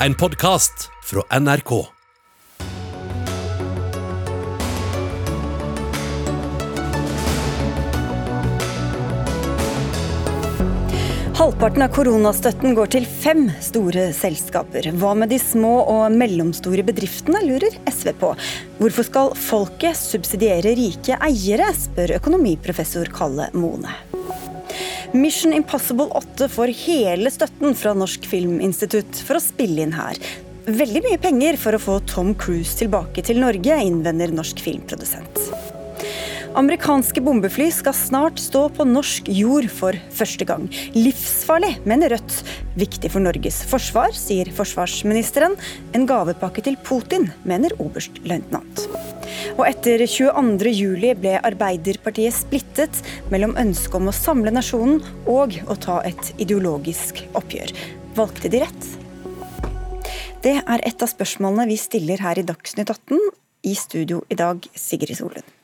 En podkast fra NRK. Halvparten av koronastøtten går til fem store selskaper. Hva med de små og mellomstore bedriftene, lurer SV på. Hvorfor skal folket subsidiere rike eiere, spør økonomiprofessor Kalle Mone. Mission Impossible 8 får hele støtten fra Norsk Filminstitutt for å spille inn her. Veldig mye penger for å få Tom Cruise tilbake til Norge, innvender norsk filmprodusent. Amerikanske bombefly skal snart stå på norsk jord for første gang. Livsfarlig, mener Rødt. Viktig for Norges forsvar, sier forsvarsministeren. En gavepakke til Putin, mener oberstløytnant. Og etter 22.07 ble Arbeiderpartiet splittet mellom ønsket om å samle nasjonen og å ta et ideologisk oppgjør. Valgte de rett? Det er et av spørsmålene vi stiller her i Dagsnytt 18. I studio i dag, Sigrid Solund.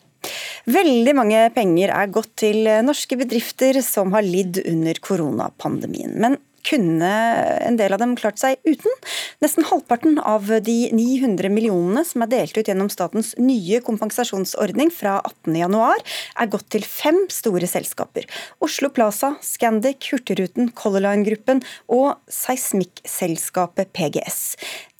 Veldig mange penger er gått til norske bedrifter som har lidd under koronapandemien. Men kunne en del av dem klart seg uten. Nesten halvparten av de 900 millionene som er delt ut gjennom statens nye kompensasjonsordning fra 18.1, er gått til fem store selskaper. Oslo Plaza, Scandic, Hurtigruten, Color Line-gruppen og seismikkselskapet PGS.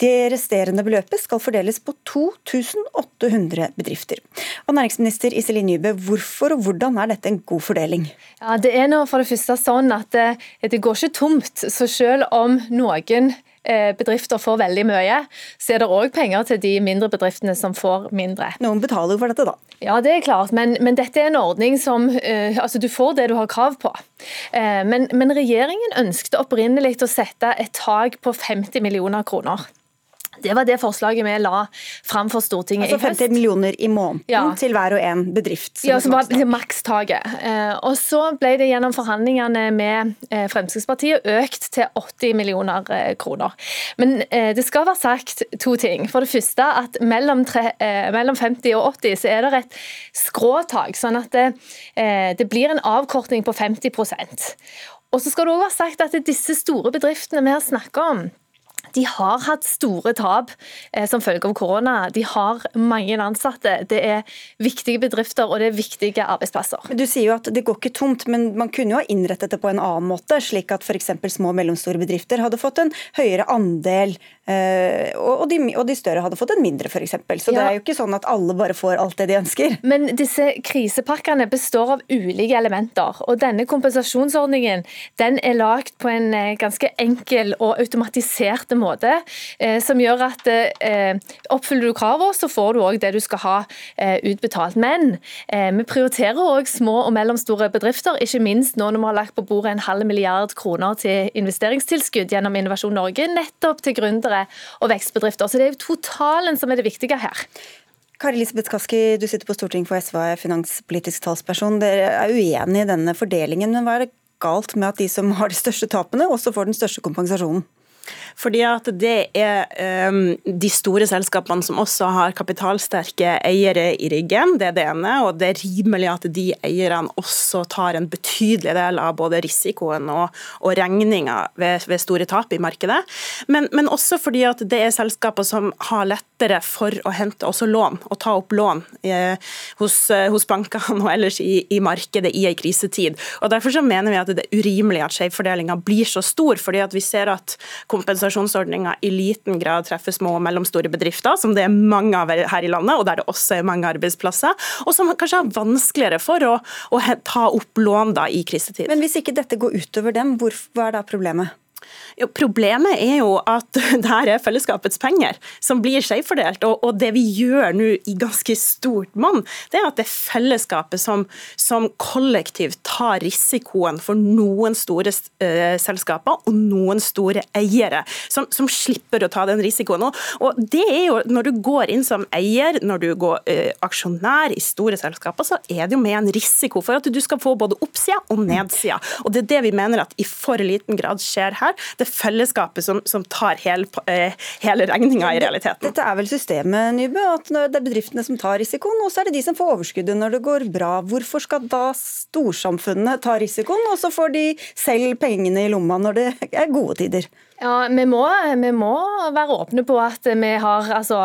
Det resterende beløpet skal fordeles på 2800 bedrifter. Og næringsminister Iselin Nybø, hvorfor og hvordan er dette en god fordeling? Ja, Det er nå for det første sånn at det, det går ikke tomt. Så selv om noen eh, bedrifter får veldig mye, så er det òg penger til de mindre bedriftene som får mindre. Noen betaler jo for dette, da. Ja, det er klart, men, men dette er en ordning som uh, altså Du får det du har krav på. Uh, men, men regjeringen ønsket opprinnelig å sette et tak på 50 millioner kroner. Det var det forslaget vi la fram for Stortinget altså i høst. 50 millioner i måneden ja. til hver og en bedrift? Som ja, som var makstaket. Eh, og så ble det gjennom forhandlingene med eh, Fremskrittspartiet økt til 80 millioner eh, kroner. Men det skal være sagt to ting. For det første at mellom, tre, mellom 50 og 80 så er det et skråtak, sånn at det, det blir en avkortning på 50% Og så skal det også være sagt at disse store bedriftene vi har snakket om, de har hatt store tap eh, som følge av korona. De har mange ansatte. Det er viktige bedrifter og det er viktige arbeidsplasser. Du sier jo at det går ikke tomt, men man kunne jo ha innrettet det på en annen måte, slik at f.eks. små og mellomstore bedrifter hadde fått en høyere andel, eh, og de, og de større hadde fått en mindre, f.eks. Så ja. det er jo ikke sånn at alle bare får alt det de ønsker. Men disse krisepakkene består av ulike elementer, og denne kompensasjonsordningen den er lagd på en eh, ganske enkel og automatisert måte måte eh, som gjør at eh, oppfyller du kravene, så får du òg det du skal ha eh, utbetalt. Men vi prioriterer òg små og mellomstore bedrifter, ikke minst nå når vi har lagt på bordet en halv milliard kroner til investeringstilskudd gjennom Innovasjon Norge, nettopp til gründere og vekstbedrifter. Så det er jo totalen som er det viktige her. Kari Elisabeth Kaski, du sitter på Stortinget for SV, er finanspolitisk talsperson. Dere er uenig i denne fordelingen, men hva er det galt med at de som har de største tapene, også får den største kompensasjonen? Fordi at det er um, de store selskapene som også har kapitalsterke eiere i ryggen, det er det ene. Og det er rimelig at de eierne også tar en betydelig del av både risikoen og, og regninga ved, ved, store tap i markedet. Men, men, også fordi at det er selskaper som har lettere for å hente også lån, og ta opp lån eh, hos, hos, bankene og ellers i, i markedet i en krisetid. Og Derfor så mener vi at det er urimelig at skjevfordelinga blir så stor, fordi at vi ser at kompensasjonsordninga i liten grad treffer små og mellomstore bedrifter, som det er mange av her i landet, og der det også er mange arbeidsplasser, og som kanskje har vanskeligere for å, å ta opp lån da i krisetid. Men hvis ikke dette går utover dem, hvor, hva er da problemet? Jo, problemet er jo at det her er fellesskapets penger som blir skjevfordelt. Og, og, det vi gjør nå i ganske stort monn, det er at det er fellesskapet som, som kollektivt tar risikoen for noen store uh, selskaper og noen store eiere, som, som, slipper å ta den risikoen. Og, og, det er jo, Når du går inn som eier, når du går uh, aksjonær i store selskaper, så er det jo med en risiko for at du skal få både oppsida og nedsida. Og Det er det vi mener at i for liten grad skjer her. Det er fellesskapet som, som tar hele, eh, hele regninga i realiteten. Dette er vel systemet, Nybø, at det er bedriftene som tar risikoen, og så er det de som får overskuddet når det går bra. Hvorfor skal da storsamfunnet ta risikoen, og så får de selv pengene i lomma når det er gode tider? Ja, vi må, vi må, være åpne på at vi har altså,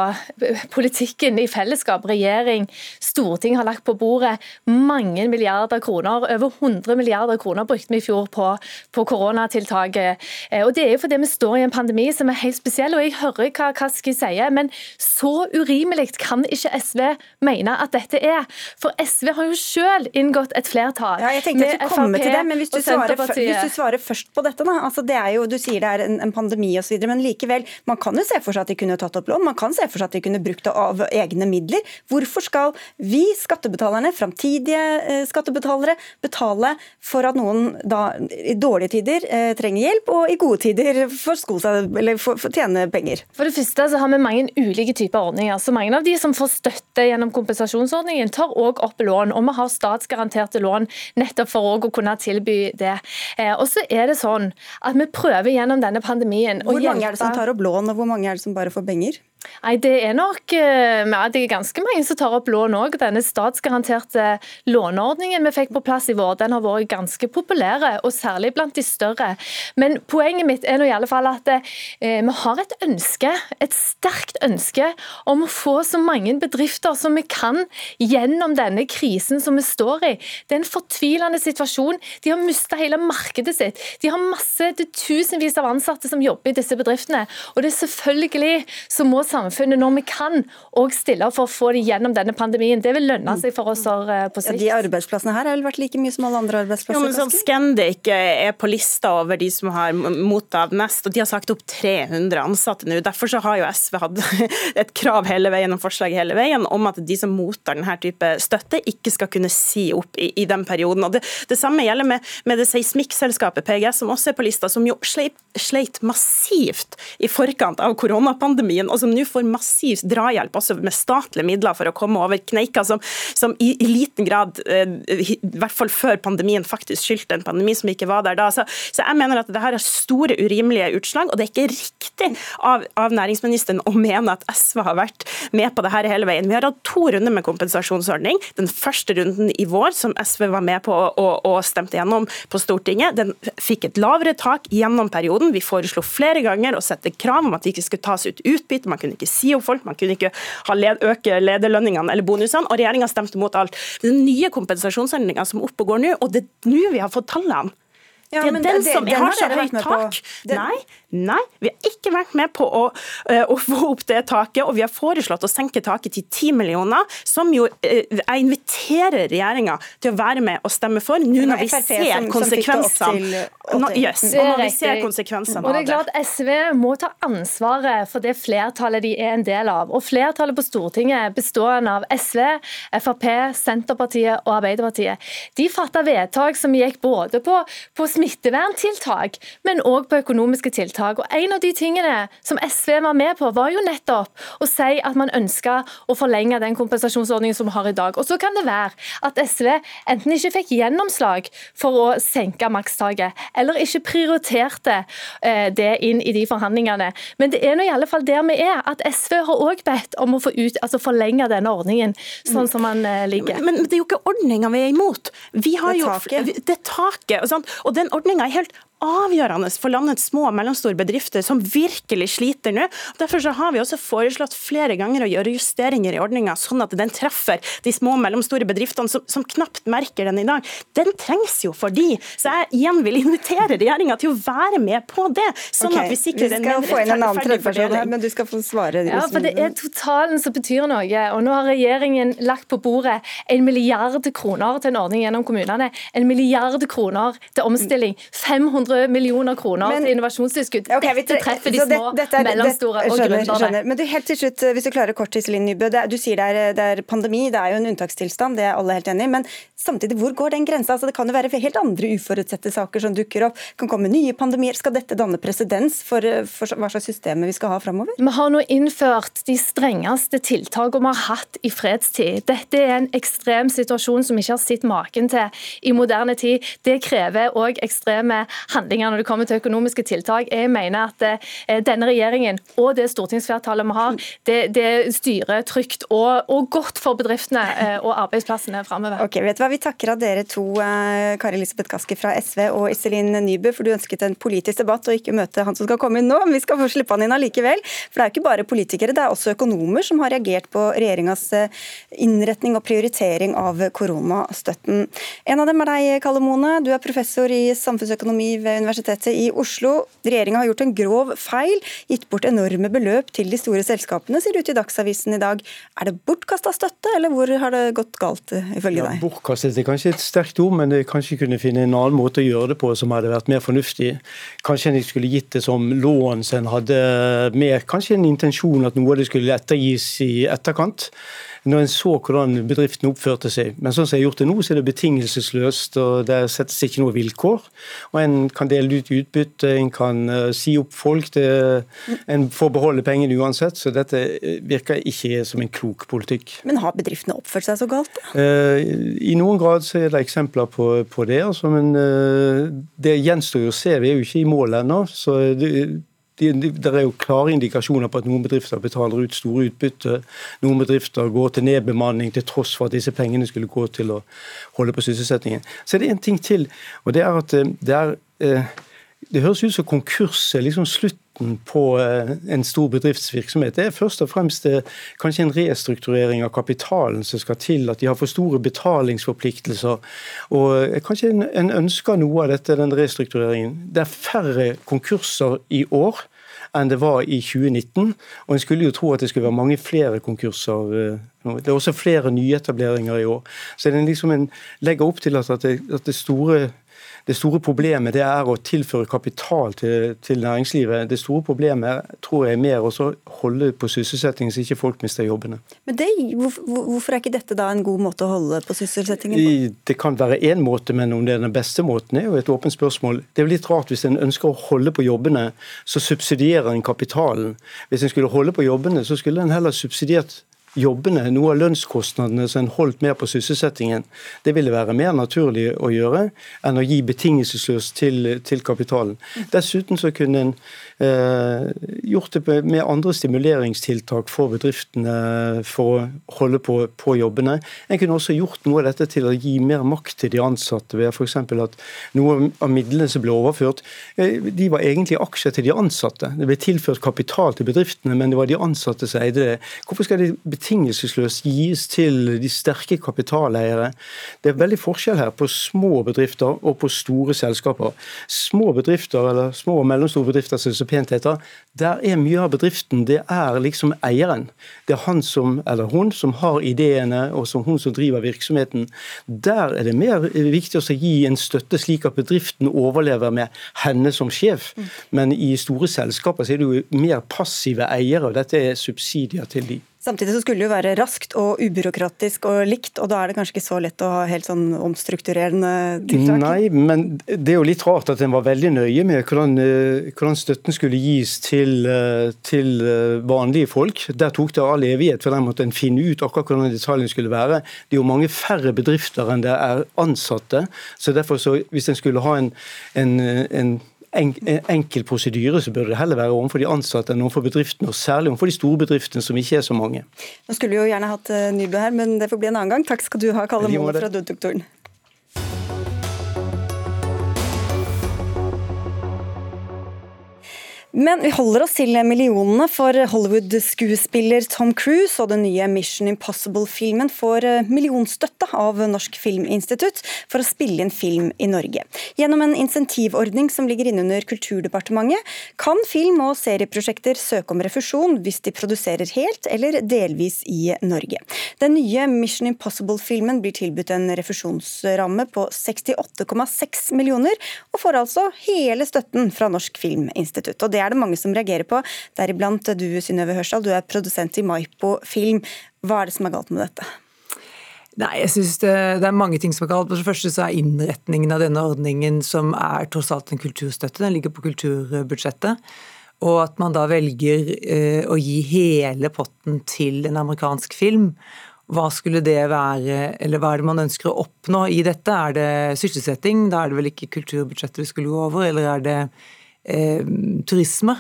politikken i fellesskap, regjering, storting har lagt på bordet mange milliarder kroner. Over 100 milliarder kroner brukte vi i fjor på, på koronatiltaket. Eh, og Det er jo fordi vi står i en pandemi som er helt spesiell. og Jeg hører hva Kaski sier, men så urimelig kan ikke SV mene at dette er. For SV har jo selv inngått et flertall ja, jeg tenkte at du komme til det, men hvis du, svarer, hvis du svarer først på dette, da. altså det er jo, Du sier det er en en pandemi osv. Men likevel, man kan jo se for seg at de kunne tatt opp lån, man kan se for seg at de kunne brukt det av egne midler. Hvorfor skal vi, skattebetalerne, framtidige eh, skattebetalere, betale for at noen da i dårlige tider eh, trenger hjelp, og i gode tider får sko seg, eller får, får tjene penger? For det første så har vi mange ulike typer ordninger. Så mange av de som får støtte gjennom kompensasjonsordningen, tar òg opp lån. Og vi har statsgaranterte lån nettopp for å kunne tilby det. Eh, og så er det sånn at vi prøver gjennom denne pandemien. Hvor mange er det som tar opp lån, og hvor mange er det som bare får penger? Nei, Det er nok eh, det er ganske mange som tar opp lån òg. Denne statsgaranterte låneordningen vi fikk på plass i vår, den har vært ganske populær, og særlig blant de større. Men poenget mitt er nå i alle fall at eh, vi har et ønske, et sterkt ønske, om å få så mange bedrifter som vi kan gjennom denne krisen som vi står i. Det er en fortvilende situasjon. De har mista hele markedet sitt. De har masse, tusenvis av ansatte som jobber i disse bedriftene. Og det er selvfølgelig så må samfunnet når vi kan, og stille for å få det gjennom denne pandemien. Det vil lønne seg for oss eh, på sikt. Ja, de arbeidsplassene her har vel vært like mye som alle andre arbeidsplasser? Jo, men sånn Scandic er på lista over de som har mottatt mest, og de har sagt opp 300 ansatte nå. Derfor så har jo SV hatt et krav hele veien og forslag hele veien om at de som mottar denne type støtte, ikke skal kunne si opp i, i den perioden. Og det, det samme gjelder med, med det seismikkselskapet PGS, som også er på lista, som jo sleit, sleit massivt i forkant av koronapandemien, og som nå får massiv drahjelp også med statlige midler for å komme over kneika, som, som i, i, liten grad, eh, i hvert fall før pandemien, faktisk skyldte en pandemi som ikke var der da. Så, så jeg mener at det her er store urimelige utslag, og det er ikke riktig av, av næringsministeren å mene at SV har vært med på det her hele veien. Vi har hatt to runder med kompensasjonsordning. Den første runden i vår, som SV var med på og, stemte gjennom på Stortinget, den fikk et lavere tak gjennom perioden. Vi foreslo flere ganger å sette krav om at det ikke skulle tas ut utbytte. Man kunne ikke si opp folk, man kunne ikke led, øke lederlønningene eller bonusene, og regjeringa stemte mot alt. Det er nye kompensasjonsordninger som opp og går nå, og det er nå vi har fått tallene. Ja, det er den det, som den har så høyt tak. Nei, nei, vi har ikke vært med på å, uh, å, få opp det taket. Og vi har foreslått å senke taket til 10 millioner, som jo uh, jeg inviterer regjeringa til å være med og stemme for, nå når vi ser konsekvensene. Yes, og når vi ser konsekvensene og det er klart SV må ta ansvaret for det flertallet de er en del av. Og flertallet på Stortinget bestående av SV, Frp, Senterpartiet og Arbeiderpartiet. De fatta vedtak som gikk både på, på smitteverntiltak, men òg på økonomiske tiltak. Og En av de tingene som SV var med på, var jo nettopp å si at man ønska å forlenge den kompensasjonsordningen som vi har i dag. Og Så kan det være at SV enten ikke fikk gjennomslag for å senke makstaket, eller ikke prioriterte eh, det inn i de forhandlingene. Men det er nå i alle fall der vi er. At SV har òg bedt om å få ut, altså forlenge denne ordningen sånn som man eh, ligger. Men, men, det er jo ikke ordninga vi er imot. Vi har det taket. jo det taket. Og, og den ordninga er helt avgjørende for landets små og mellomstore bedrifter som virkelig sliter nå. Derfor så har vi også foreslått flere ganger å gjøre justeringer i ordninga, sånn at den treffer de små og mellomstore bedriftene som, som, knapt merker den i dag. Den trengs jo for de. Så jeg igjen vil invitere regjeringa til å være med på det, sånn okay. at vi sikrer vi skal en få inn en annen tredjeperson her, men du skal få svare. Ja, for Det er totalen som betyr noe. og Nå har regjeringen lagt på bordet en milliard kroner til en ordning gjennom kommunene. En milliard kroner til omstilling. 500 200 millioner kroner Men, til innovasjonstilskudd. Okay, dette treffer de små, det, er, mellomstore det, og gründere. Men du, helt til slutt, hvis du klarer kort, Iselin Nybø. Du sier det er, det er, pandemi, det er jo en unntakstilstand, det er alle helt enig i. Men samtidig, hvor går den grensa? Altså, det kan jo være helt andre uforutsette saker som dukker opp. Det kan komme nye pandemier. Skal dette danne presedens for, for, hva slags systemer vi skal ha framover? Vi har nå innført de strengeste tiltakene vi har hatt i fredstid. Dette er en ekstrem situasjon som vi ikke har sett maken til i moderne tid. Det krever òg ekstreme handlinger når det kommer til økonomiske tiltak. Jeg mener at eh, denne regjeringen og det stortingsflertallet vi har, det, det styrer trygt og, og, godt for bedriftene eh, og arbeidsplassene framover. Okay, vet du hva? Vi takker av dere to, Kari Elisabeth Kaski fra SV og Iselin Nybø, for du ønsket en politisk debatt og ikke møte han som skal komme inn nå. Men vi skal få slippe han inn allikevel. For det er jo ikke bare politikere, det er også økonomer som har reagert på regjeringas innretning og prioritering av koronastøtten. En av dem er deg, Kalle Mone. Du er professor i samfunnsøkonomi ved Universitetet i Oslo. Regjeringa har gjort en grov feil, gitt bort enorme beløp til de store selskapene, sier ut i Dagsavisen i dag. Er det bortkasta støtte, eller hvor har det gått galt, ifølge deg? Ja, bortkastet er kanskje et sterkt ord, men jeg kanskje kunne finne en annen måte å gjøre det på som hadde vært mer fornuftig. Kanskje en skulle gitt det som lån, så en hadde mer kanskje en intensjon at noe av det skulle ettergis i etterkant når en så hvordan bedriften oppførte seg. Men sånn som jeg har gjort det nå, så er det betingelsesløst, og der settes ikke noe vilkår. Og En kan dele ut utbytte, en kan uh, si opp folk. Det, en får beholde pengene uansett. Så dette eh, virker ikke som en klok politikk. Men har bedriftene oppført seg så galt? Uh, I noen grad så er det eksempler på, på det. Altså, men uh, det gjenstår jo å se. Vi er jo ikke i mål ennå. så det, det de, er jo klare indikasjoner på at noen bedrifter betaler ut store utbytte. Noen bedrifter går til nedbemanning til tross for at disse pengene skulle gå til å holde på sysselsettingen. Så er det en ting til, og det er at eh, det er eh, det høres ut som konkurs er liksom slutten på eh, en stor bedriftsvirksomhet. Det er først og fremst kanskje en restrukturering av kapitalen som skal til. At de har for store betalingsforpliktelser. Og Kanskje en ønsker noe av dette, den restruktureringen. Det er færre konkurser i år enn det var i 2019. Og en skulle jo tro at det skulle være mange flere konkurser. Eh, det er også flere nyetableringer i år. Så den liksom en legger opp til at det, at det store det store problemet det er å tilføre kapital til, til næringslivet. Det store problemet tror jeg er mer å holde på sysselsettingen, så ikke folk mister jobbene. Men det, Hvorfor er ikke dette da en god måte å holde på sysselsettingen på? Det kan være én måte, men om det er den beste måten, er jo et åpent spørsmål. Det er jo litt rart hvis en ønsker å holde på jobbene, så subsidierer en kapitalen. Hvis en skulle holde på jobbene, så skulle en heller subsidiert jobbene, noe av lønnskostnadene som en holdt mer på sysselsettingen, det ville være mer naturlig å gjøre enn å gi betingelsesløst til, til kapitalen. Dessuten så kunne en eh, gjort det med andre stimuleringstiltak for bedriftene for å holde på, på, jobbene. En kunne også gjort noe av dette til å gi mer makt til de ansatte, ved f.eks. at noe av midlene som ble overført, eh, de var egentlig aksjer til de ansatte. Det ble tilført kapital til bedriftene, men det var de ansatte som eide det. Hvorfor skal de betingelsesløst gis til de sterke kapitaleiere. Det er veldig forskjell her på små bedrifter og på store selskaper. Små bedrifter, eller små og mellomstore bedrifter, som det så pent heter, der er mye av bedriften det er liksom eieren. Det er han som, eller hun som har ideene, og som hun som driver virksomheten. Der er det mer viktig å gi en støtte slik at bedriften overlever med henne som sjef. Men i store selskaper så er det jo mer passive eiere, og dette er subsidier til de. Samtidig så skulle det jo være raskt og ubyråkratisk og likt, og da er det kanskje ikke så lett å ha helt sånn omstrukturerende tiltak? Nei, men det er jo litt rart at en var veldig nøye med hvordan, eh, hvordan støtten skulle gis til, eh, til, eh, vanlige folk. Der tok det all evighet, for der måtte en finne ut akkurat hvordan detaljene skulle være. Det er jo mange færre bedrifter enn det er ansatte, så derfor så hvis en skulle ha en, en, en enkel prosedyre, så burde det heller være overfor de ansatte enn overfor bedriftene, og særlig overfor de store bedriftene, som ikke er så mange. Nå skulle vi jo gjerne hatt eh, Nybø her, men det får bli en annen gang. Takk skal du ha, Kalle Moe fra Dudoktoren. Men vi holder oss til millionene, for Hollywood-skuespiller Tom Cruise og den nye Mission Impossible-filmen får eh, millionstøtte av Norsk Filminstitutt for å spille inn film i Norge. Gjennom en insentivordning som ligger innunder Kulturdepartementet, kan film- og serieprosjekter søke om refusjon hvis de produserer helt eller delvis i Norge. Den nye Mission Impossible-filmen blir tilbudt en refusjonsramme på 68,6 millioner, og får altså hele støtten fra Norsk Filminstitutt. Og det er er det mange som reagerer på, deriblant du Synnøve Hørsdal, du er produsent i Maipo Film. Hva er det som er galt med dette? Nei, jeg synes det, det, er mange ting som er galt. For det første så er innretningen av denne ordningen, som er tross alt en kulturstøtte, den ligger på kulturbudsjettet. Og at man da velger eh, å gi hele potten til en amerikansk film, hva skulle det være, eller hva er det man ønsker å oppnå i dette? Er det sysselsetting? Da er det vel ikke kulturbudsjettet vi skulle gå over, eller er det eh, turisme?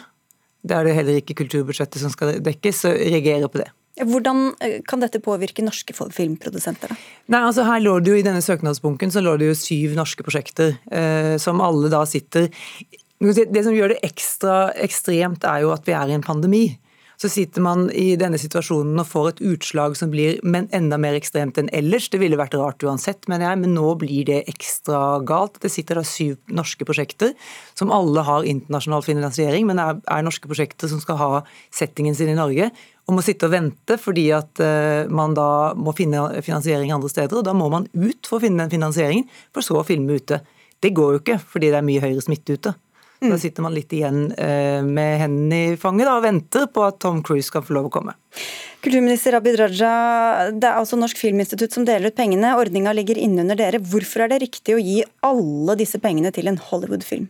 Da er det heller ikke kulturbudsjettet som skal dekkes, så reagerer på det. Hvordan eh, kan dette påvirke norske filmprodusenter? da? Nei, altså her lå det jo I denne søknadsbunken så lå det jo syv norske prosjekter, eh, som alle da sitter Det som gjør det ekstra ekstremt, er jo at vi er i en pandemi. Så sitter man i denne situasjonen og får et utslag som blir enda mer ekstremt enn ellers. Det ville vært rart uansett, mener jeg, men nå blir det ekstra galt. Det sitter da syv norske prosjekter som alle har internasjonal finansiering, men er, er norske prosjekter som skal ha settingen sin i Norge og må sitte og vente fordi at uh, man da må finne finansiering andre steder. og Da må man ut for å finne den finansieringen, for så å filme ute. Det går jo ikke fordi det er mye høyere smitte ute. Mm. Da sitter man litt igjen uh, med hendene i fanget da, og venter på at Tom Cruise skal få lov å komme. Kulturminister Abid Raja, det er altså Norsk Filminstitutt som deler ut pengene. Ordninga ligger innunder dere. Hvorfor er det riktig å gi alle disse pengene til en Hollywood-film?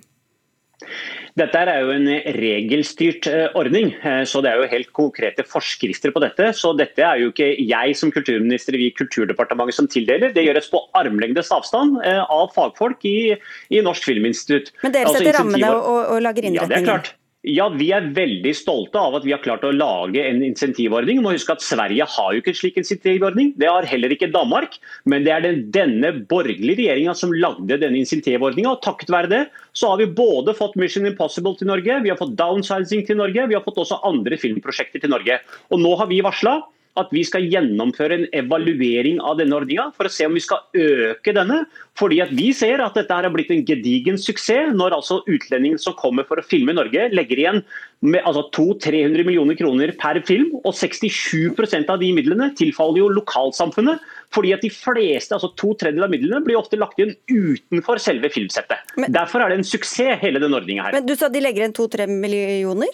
Dette er jo en regelstyrt eh, ordning, eh, så det er jo helt konkrete forskrifter på dette. Så dette er jo ikke jeg som kulturminister i Kulturdepartementet som tildeler, det gjøres på armlengdes avstand eh, av fagfolk i, i Norsk Filminstitutt. Men dere altså setter altså, rammene og, og lager innretninger? Ja, det er klart. Ja, Vi er veldig stolte av at vi har klart å lage en insentivordning. Må huske at Sverige har jo ikke en slik insentivordning. Det har heller ikke Danmark. Men det er den, denne borgerlige regjeringa som lagde denne insentivordninga. Takket være det så har vi både fått Mission Impossible til Norge, vi har fått Downsizing til Norge, vi har fått også andre filmprosjekter til Norge. Og nå har vi varsla at vi skal gjennomføre en evaluering av denne ordninga for å se om vi skal øke denne. Fordi Vi ser at dette har blitt en gedigen suksess når altså utlendinger som kommer for å filme i Norge, legger igjen med altså 200-300 millioner kroner per film. Og 67% av de midlene tilfaller jo lokalsamfunnet. Fordi at de fleste, altså To tredjedeler av midlene blir ofte lagt igjen utenfor selve filmsettet. Men, Derfor er det en suksess, hele denne ordninga her. Men Du sa de legger igjen 2-3 millioner?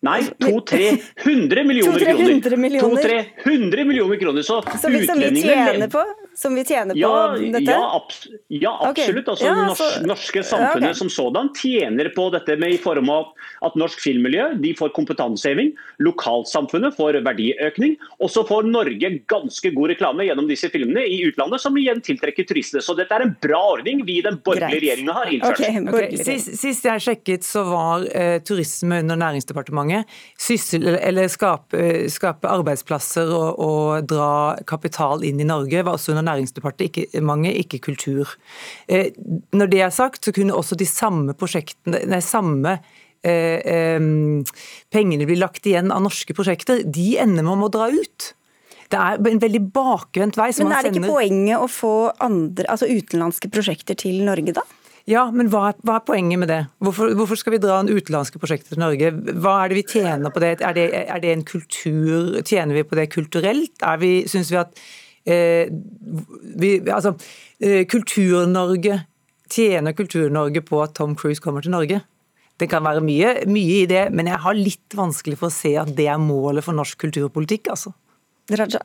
Nei, 200-300 millioner kroner. 200-300 millioner kroner. Så, så vi, utlendingene vi tjener på? Som vi tjener på ja, dette? Ja, abs ja absolutt. Okay. Altså, ja, norsk, norske samfunnet okay. som sådan tjener på dette med i form av at norsk filmmiljø de får kompetanseheving. Lokalsamfunnet får verdiøkning. Og så får Norge ganske god reklame gjennom disse filmene i utlandet, som igjen tiltrekker turister. Så dette er en bra ordning vi i den borgerlige regjeringa har innført. Okay, sist, sist, jeg sjekket, så var uh, turisme under Næringsdepartementet syssel, eller skape, skape arbeidsplasser og, og, dra kapital inn i Norge, var også under Næringsdepartementet, ikke kultur. Eh, når det er sagt, så kunne også de samme prosjektene, nei, samme eh, eh, pengene bli lagt igjen av norske prosjekter. De ender med å dra ut. Det er en veldig bakvendt vei. Men er det ikke poenget å få andre, altså utenlandske prosjekter til Norge, da? Ja, men hva er, hva er, poenget med det? Hvorfor, hvorfor, skal vi dra en utenlandske prosjekter til Norge? Hva er det vi tjener på det? Er det, er det en kultur Tjener vi på det kulturelt? Er vi, synes vi at Altså, eh, Kultur-Norge Tjener Kultur-Norge på at Tom Cruise kommer til Norge? Det kan være mye, mye i det, men jeg har litt vanskelig for å se at det er målet for norsk kulturpolitikk, altså. Raja.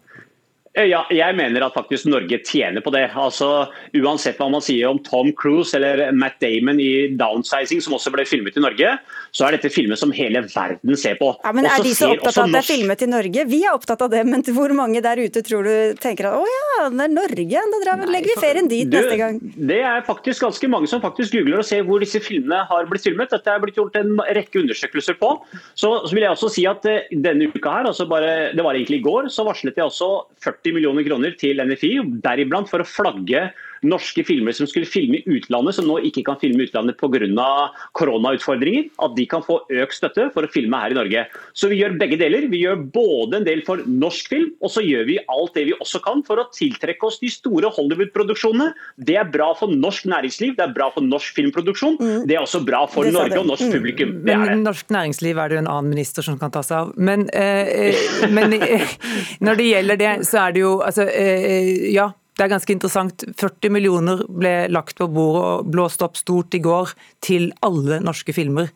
Eh, ja, jeg mener at faktisk Norge tjener på det. Altså, Uansett hva man sier om Tom Cruise eller Matt Damon i 'Downsizing', som også ble filmet i Norge, så er dette filmer som hele verden ser på. Ja, men Er de så opptatt av at det er filmet i Norge? Vi er opptatt av det, men hvor mange der ute tror du tenker at å ja, det er Norge, da legger vi ferien dit du, neste gang? Det er faktisk ganske mange som faktisk googler og ser hvor disse filmene har blitt filmet. Dette er blitt gjort en rekke undersøkelser på. Så, så vil jeg også si at uh, denne uka her, altså bare, det var egentlig i går, så varslet jeg også 40 40 millioner kroner til NFI, deriblant for å flagge norske filmer som skulle filme i utlandet, som nå ikke kan filme i utlandet pga. koronautfordringer, at de kan få økt støtte for å filme her i Norge. Så vi gjør begge deler. Vi gjør både en del for norsk film, og så gjør vi alt det vi også kan for å tiltrekke oss de store Hollywood-produksjonene. Det er bra for norsk næringsliv, det er bra for norsk filmproduksjon. Mm. Det er også bra for Norge og norsk mm. publikum. Det er det. Norsk næringsliv er det jo en annen minister som kan ta seg av. Men, eh, eh men eh, når det gjelder det, så er det jo altså, eh, Ja, det er ganske interessant. 40 millioner ble lagt på bordet og blåst opp stort i går til alle norske filmer.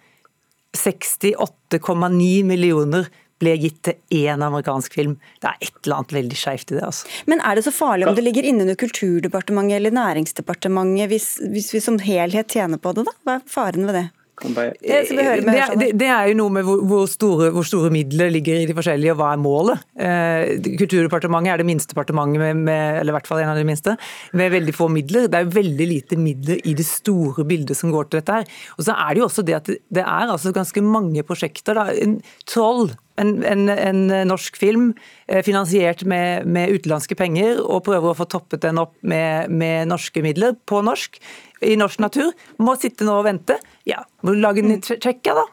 68,9 millioner ble gitt til én amerikansk film. Det er et eller annet veldig skeivt i det. altså. Men er det så farlig om det ligger inne under Kulturdepartementet eller Næringsdepartementet, hvis, hvis vi som helhet tjener på det? da? Hva er faren ved det? Det, det, det, er jo noe med hvor, hvor, store, hvor, store, midler ligger i de forskjellige, og hva er målet. Eh, Kulturdepartementet er det minste departementet, med, med, eller i hvert fall en av de minste, med veldig få midler. Det er jo veldig lite midler i det store bildet som går til dette her. Og så er det jo også det at det er altså ganske mange prosjekter. Da. En Troll en, en, en, norsk film eh, finansiert med, med, utenlandske penger, og prøver å få toppet den opp med, med norske midler på norsk i norsk natur, må sitte nå og vente. Ja, må du lage en Tsjekkia, da?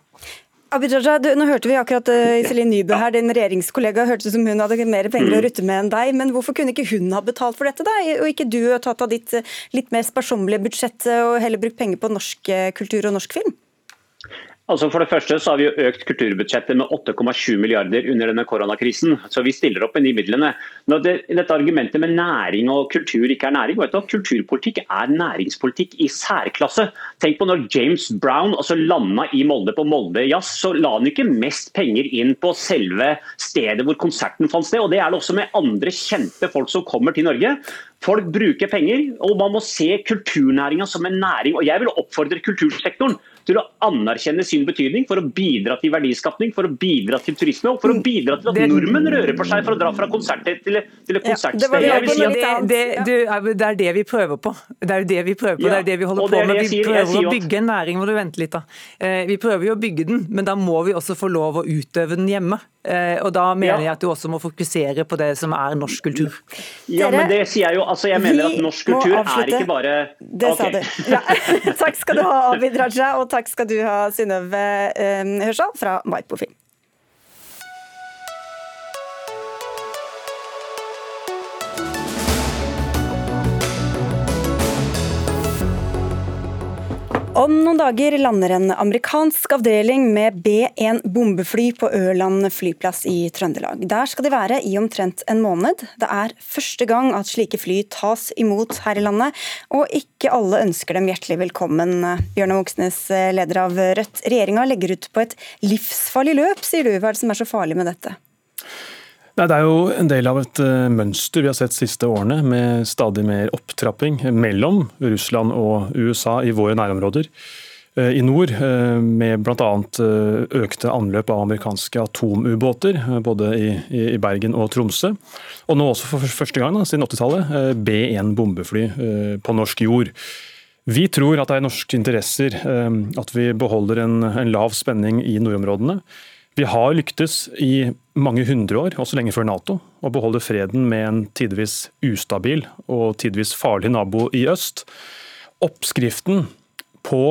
Abid Raja, du, nå hørte vi akkurat uh, Iselin Nybø her, din regjeringskollega, hørtes som hun hadde mer penger å mm. rutte med enn deg. Men hvorfor kunne ikke hun ha betalt for dette, da? Og ikke du tatt av ditt uh, litt mer sparsommelige budsjett og heller brukt penger på norsk kultur og norsk film? Altså for det første så har vi jo økt kulturbudsjettet med 8,7 milliarder under denne koronakrisen. Så vi stiller opp med de midlene. Når det, dette argumentet med næring og kultur ikke er næring, vet du, kulturpolitikk er næringspolitikk i særklasse. Tenk på når James Brown altså landa i Molde på Molde Jazz, så la han ikke mest penger inn på selve stedet hvor konserten fant sted. og Det er det også med andre kjente folk som kommer til Norge. Folk bruker penger, og man må se kulturnæringa som en næring. og Jeg vil oppfordre kultursektoren til å anerkjenne sin betydning for å bidra til verdiskapning, for å bidra til turisme og for å mm. bidra til at det, nordmenn rører på seg for å dra fra konsert til, til et konsertsted. Ja, det, si det, det, er det vi prøver på. Det er det vi prøver på, ja, det er det vi holder på med. Vi sier, prøver å bygge en næring, må du vente litt da. Eh, vi prøver jo å bygge den, men da må vi også få lov å utøve den hjemme. Eh, og Da mener ja. jeg at du også må fokusere på det som er norsk kultur. Ja, men det sier jeg jo. altså Jeg mener at norsk kultur er ikke bare Det okay. sa du. Ja. takk skal du ha, Abid Raja, og takk skal du ha, Synnøve eh, Hørsal fra Maipofilm. Om noen dager lander en amerikansk avdeling med B1 bombefly på Ørland flyplass i Trøndelag. Der skal de være i omtrent en måned. Det er første gang at slike fly tas imot her i landet, og ikke alle ønsker dem hjertelig velkommen. Bjørnar Moxnes, leder av Rødt. Regjeringa legger ut på et livsfarlig løp, sier du. Hva er det som er så farlig med dette? Nei, det er jo en del av et uh, mønster vi har sett siste årene, med stadig mer opptrapping mellom Russland og USA i våre nærområder. Uh, I nord, uh, med bl.a. økte anløp av amerikanske atomubåter, både i, i, Bergen og Tromsø. Og nå også for første gang da, siden 80-tallet, B1 bombefly på norsk jord. Vi tror at det er norske interesser at vi beholder en, en lav spenning i nordområdene. Vi har lyktes i mange hundre år, også lenge før Nato, å beholde freden med en tidvis ustabil og tidvis farlig nabo i øst. Oppskriften på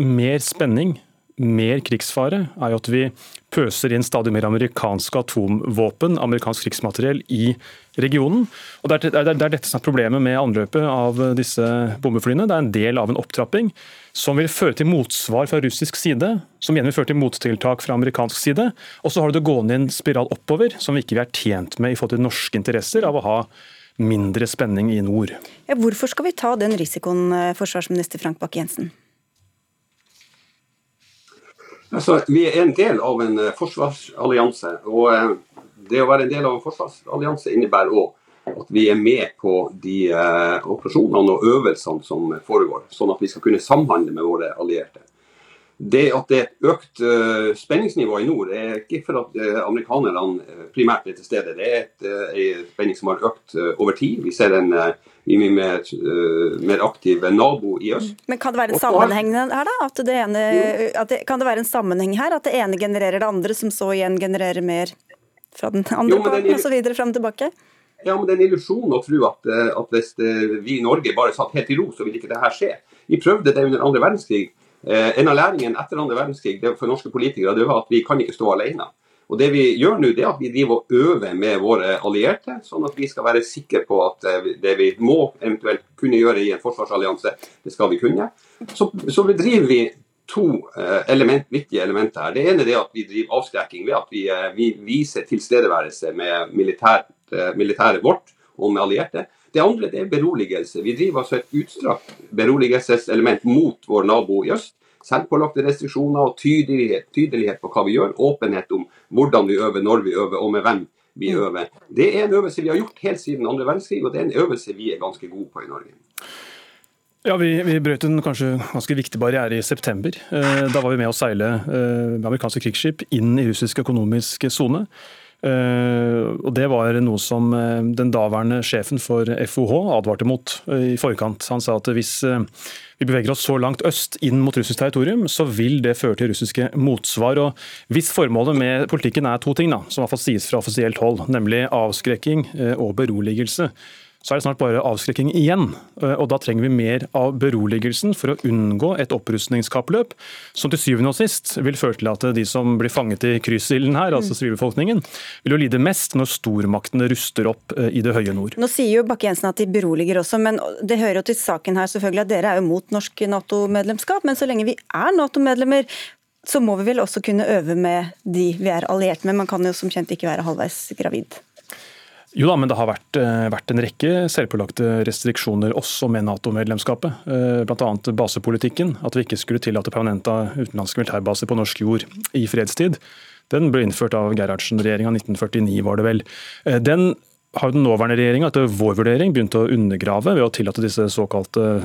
mer spenning, mer krigsfare, er jo at vi pøser inn stadig mer amerikanske atomvåpen, amerikansk krigsmateriell, i regionen. Og Det er, dette som er problemet med anløpet av disse bombeflyene. Det er en del av en opptrapping som vil føre til motsvar fra russisk side, som igjen vil føre til mottiltak fra amerikansk side. Og så har du det gående i en spiral oppover, som vi ikke er tjent med i forhold til norske interesser av å ha mindre spenning i nord. Ja, hvorfor skal vi ta den risikoen, eh, forsvarsminister Frank Bakke-Jensen? Altså, vi er en del av en eh, forsvarsallianse. og eh, Det å være en del av en forsvarsallianse innebærer òg at vi er med på de eh, operasjonene og øvelsene som foregår, sånn at vi skal kunne samhandle med våre allierte. Det at det er et økt spenningsnivå i nord, er ikke for at amerikanerne primært er til stede. Det er et, en spenning som har økt over tid. Vi ser en mye mer, mer, aktive nabo i øst. Men Kan det være en sammenheng her, da? At det ene, at det, kan det være en sammenheng her? At det ene genererer det andre, som så igjen genererer mer fra den andre jo, parten, osv. fram og tilbake? Ja, men Det er en illusjon å tro at, eh, at, hvis eh, vi i Norge bare satt helt i ro, så ville ikke det her skje. Vi prøvde det under andre verdenskrig. Eh, en av læringene etter andre verdenskrig for norske politikere det var at vi kan ikke stå alene. Og Det vi gjør nå, det er at vi driver og øver med våre allierte, sånn at vi skal være sikre på at det vi må eventuelt kunne gjøre i en forsvarsallianse, det skal vi kunne. Så, så bedriver vi to element, viktige elementer her. Det ene er at vi driver avskrekking ved at vi, vi viser tilstedeværelse med militæret militære vårt og med allierte. Det andre det er beroligelse. Vi driver altså et utstrakt beroligelseselement mot vår nabo i øst. Selvpålagte restriksjoner og tydelighet, tydelighet, på hva vi gjør. Åpenhet om hvordan vi øver, når vi øver og med hvem vi mm. øver. Det er en øvelse vi har gjort helt siden andre verdenskrig, og det er en øvelse vi er ganske gode på i Norge. Ja, vi, vi, brøt en kanskje ganske viktig barriere i september. Eh, da var vi med å seile eh, amerikanske krigsskip inn i russisk økonomisk sone. Eh, og Det var noe som den daværende sjefen for FOH advarte mot i forkant. Han sa at hvis vi beveger oss så langt øst inn mot russisk territorium, så vil det føre til russiske motsvar. Og Hvis formålet med politikken er to ting, da, som i hvert fall sies fra offisielt hold, nemlig avskrekking og beroligelse, så er det snart bare avskrekking igjen. Eh, og Da trenger vi mer av beroligelsen for å unngå et opprustningskappløp, som til syvende og sist vil føre til at de som blir fanget i kryssilden her, altså sivilbefolkningen, vil jo lide mest når stormaktene ruster opp eh, i det høye nord. Nå sier jo Bakke-Jensen at de beroliger også, men det hører jo til saken her selvfølgelig at dere er jo mot norsk Nato-medlemskap. Men så lenge vi er Nato-medlemmer, så må vi vel også kunne øve med de vi er alliert med. Man kan jo som kjent ikke være halvveis gravid. Jo da, men det har vært, eh, vært, en rekke selvpålagte restriksjoner også med Nato-medlemskapet. Eh, Bl.a. basepolitikken. At vi ikke skulle tillate permanente utenlandske militærbaser på norsk jord i fredstid. Den ble innført av Gerhardsen-regjeringa 1949, var det vel. Eh, den har den nåværende regjeringa etter vår vurdering begynt å undergrave ved å tillate disse såkalte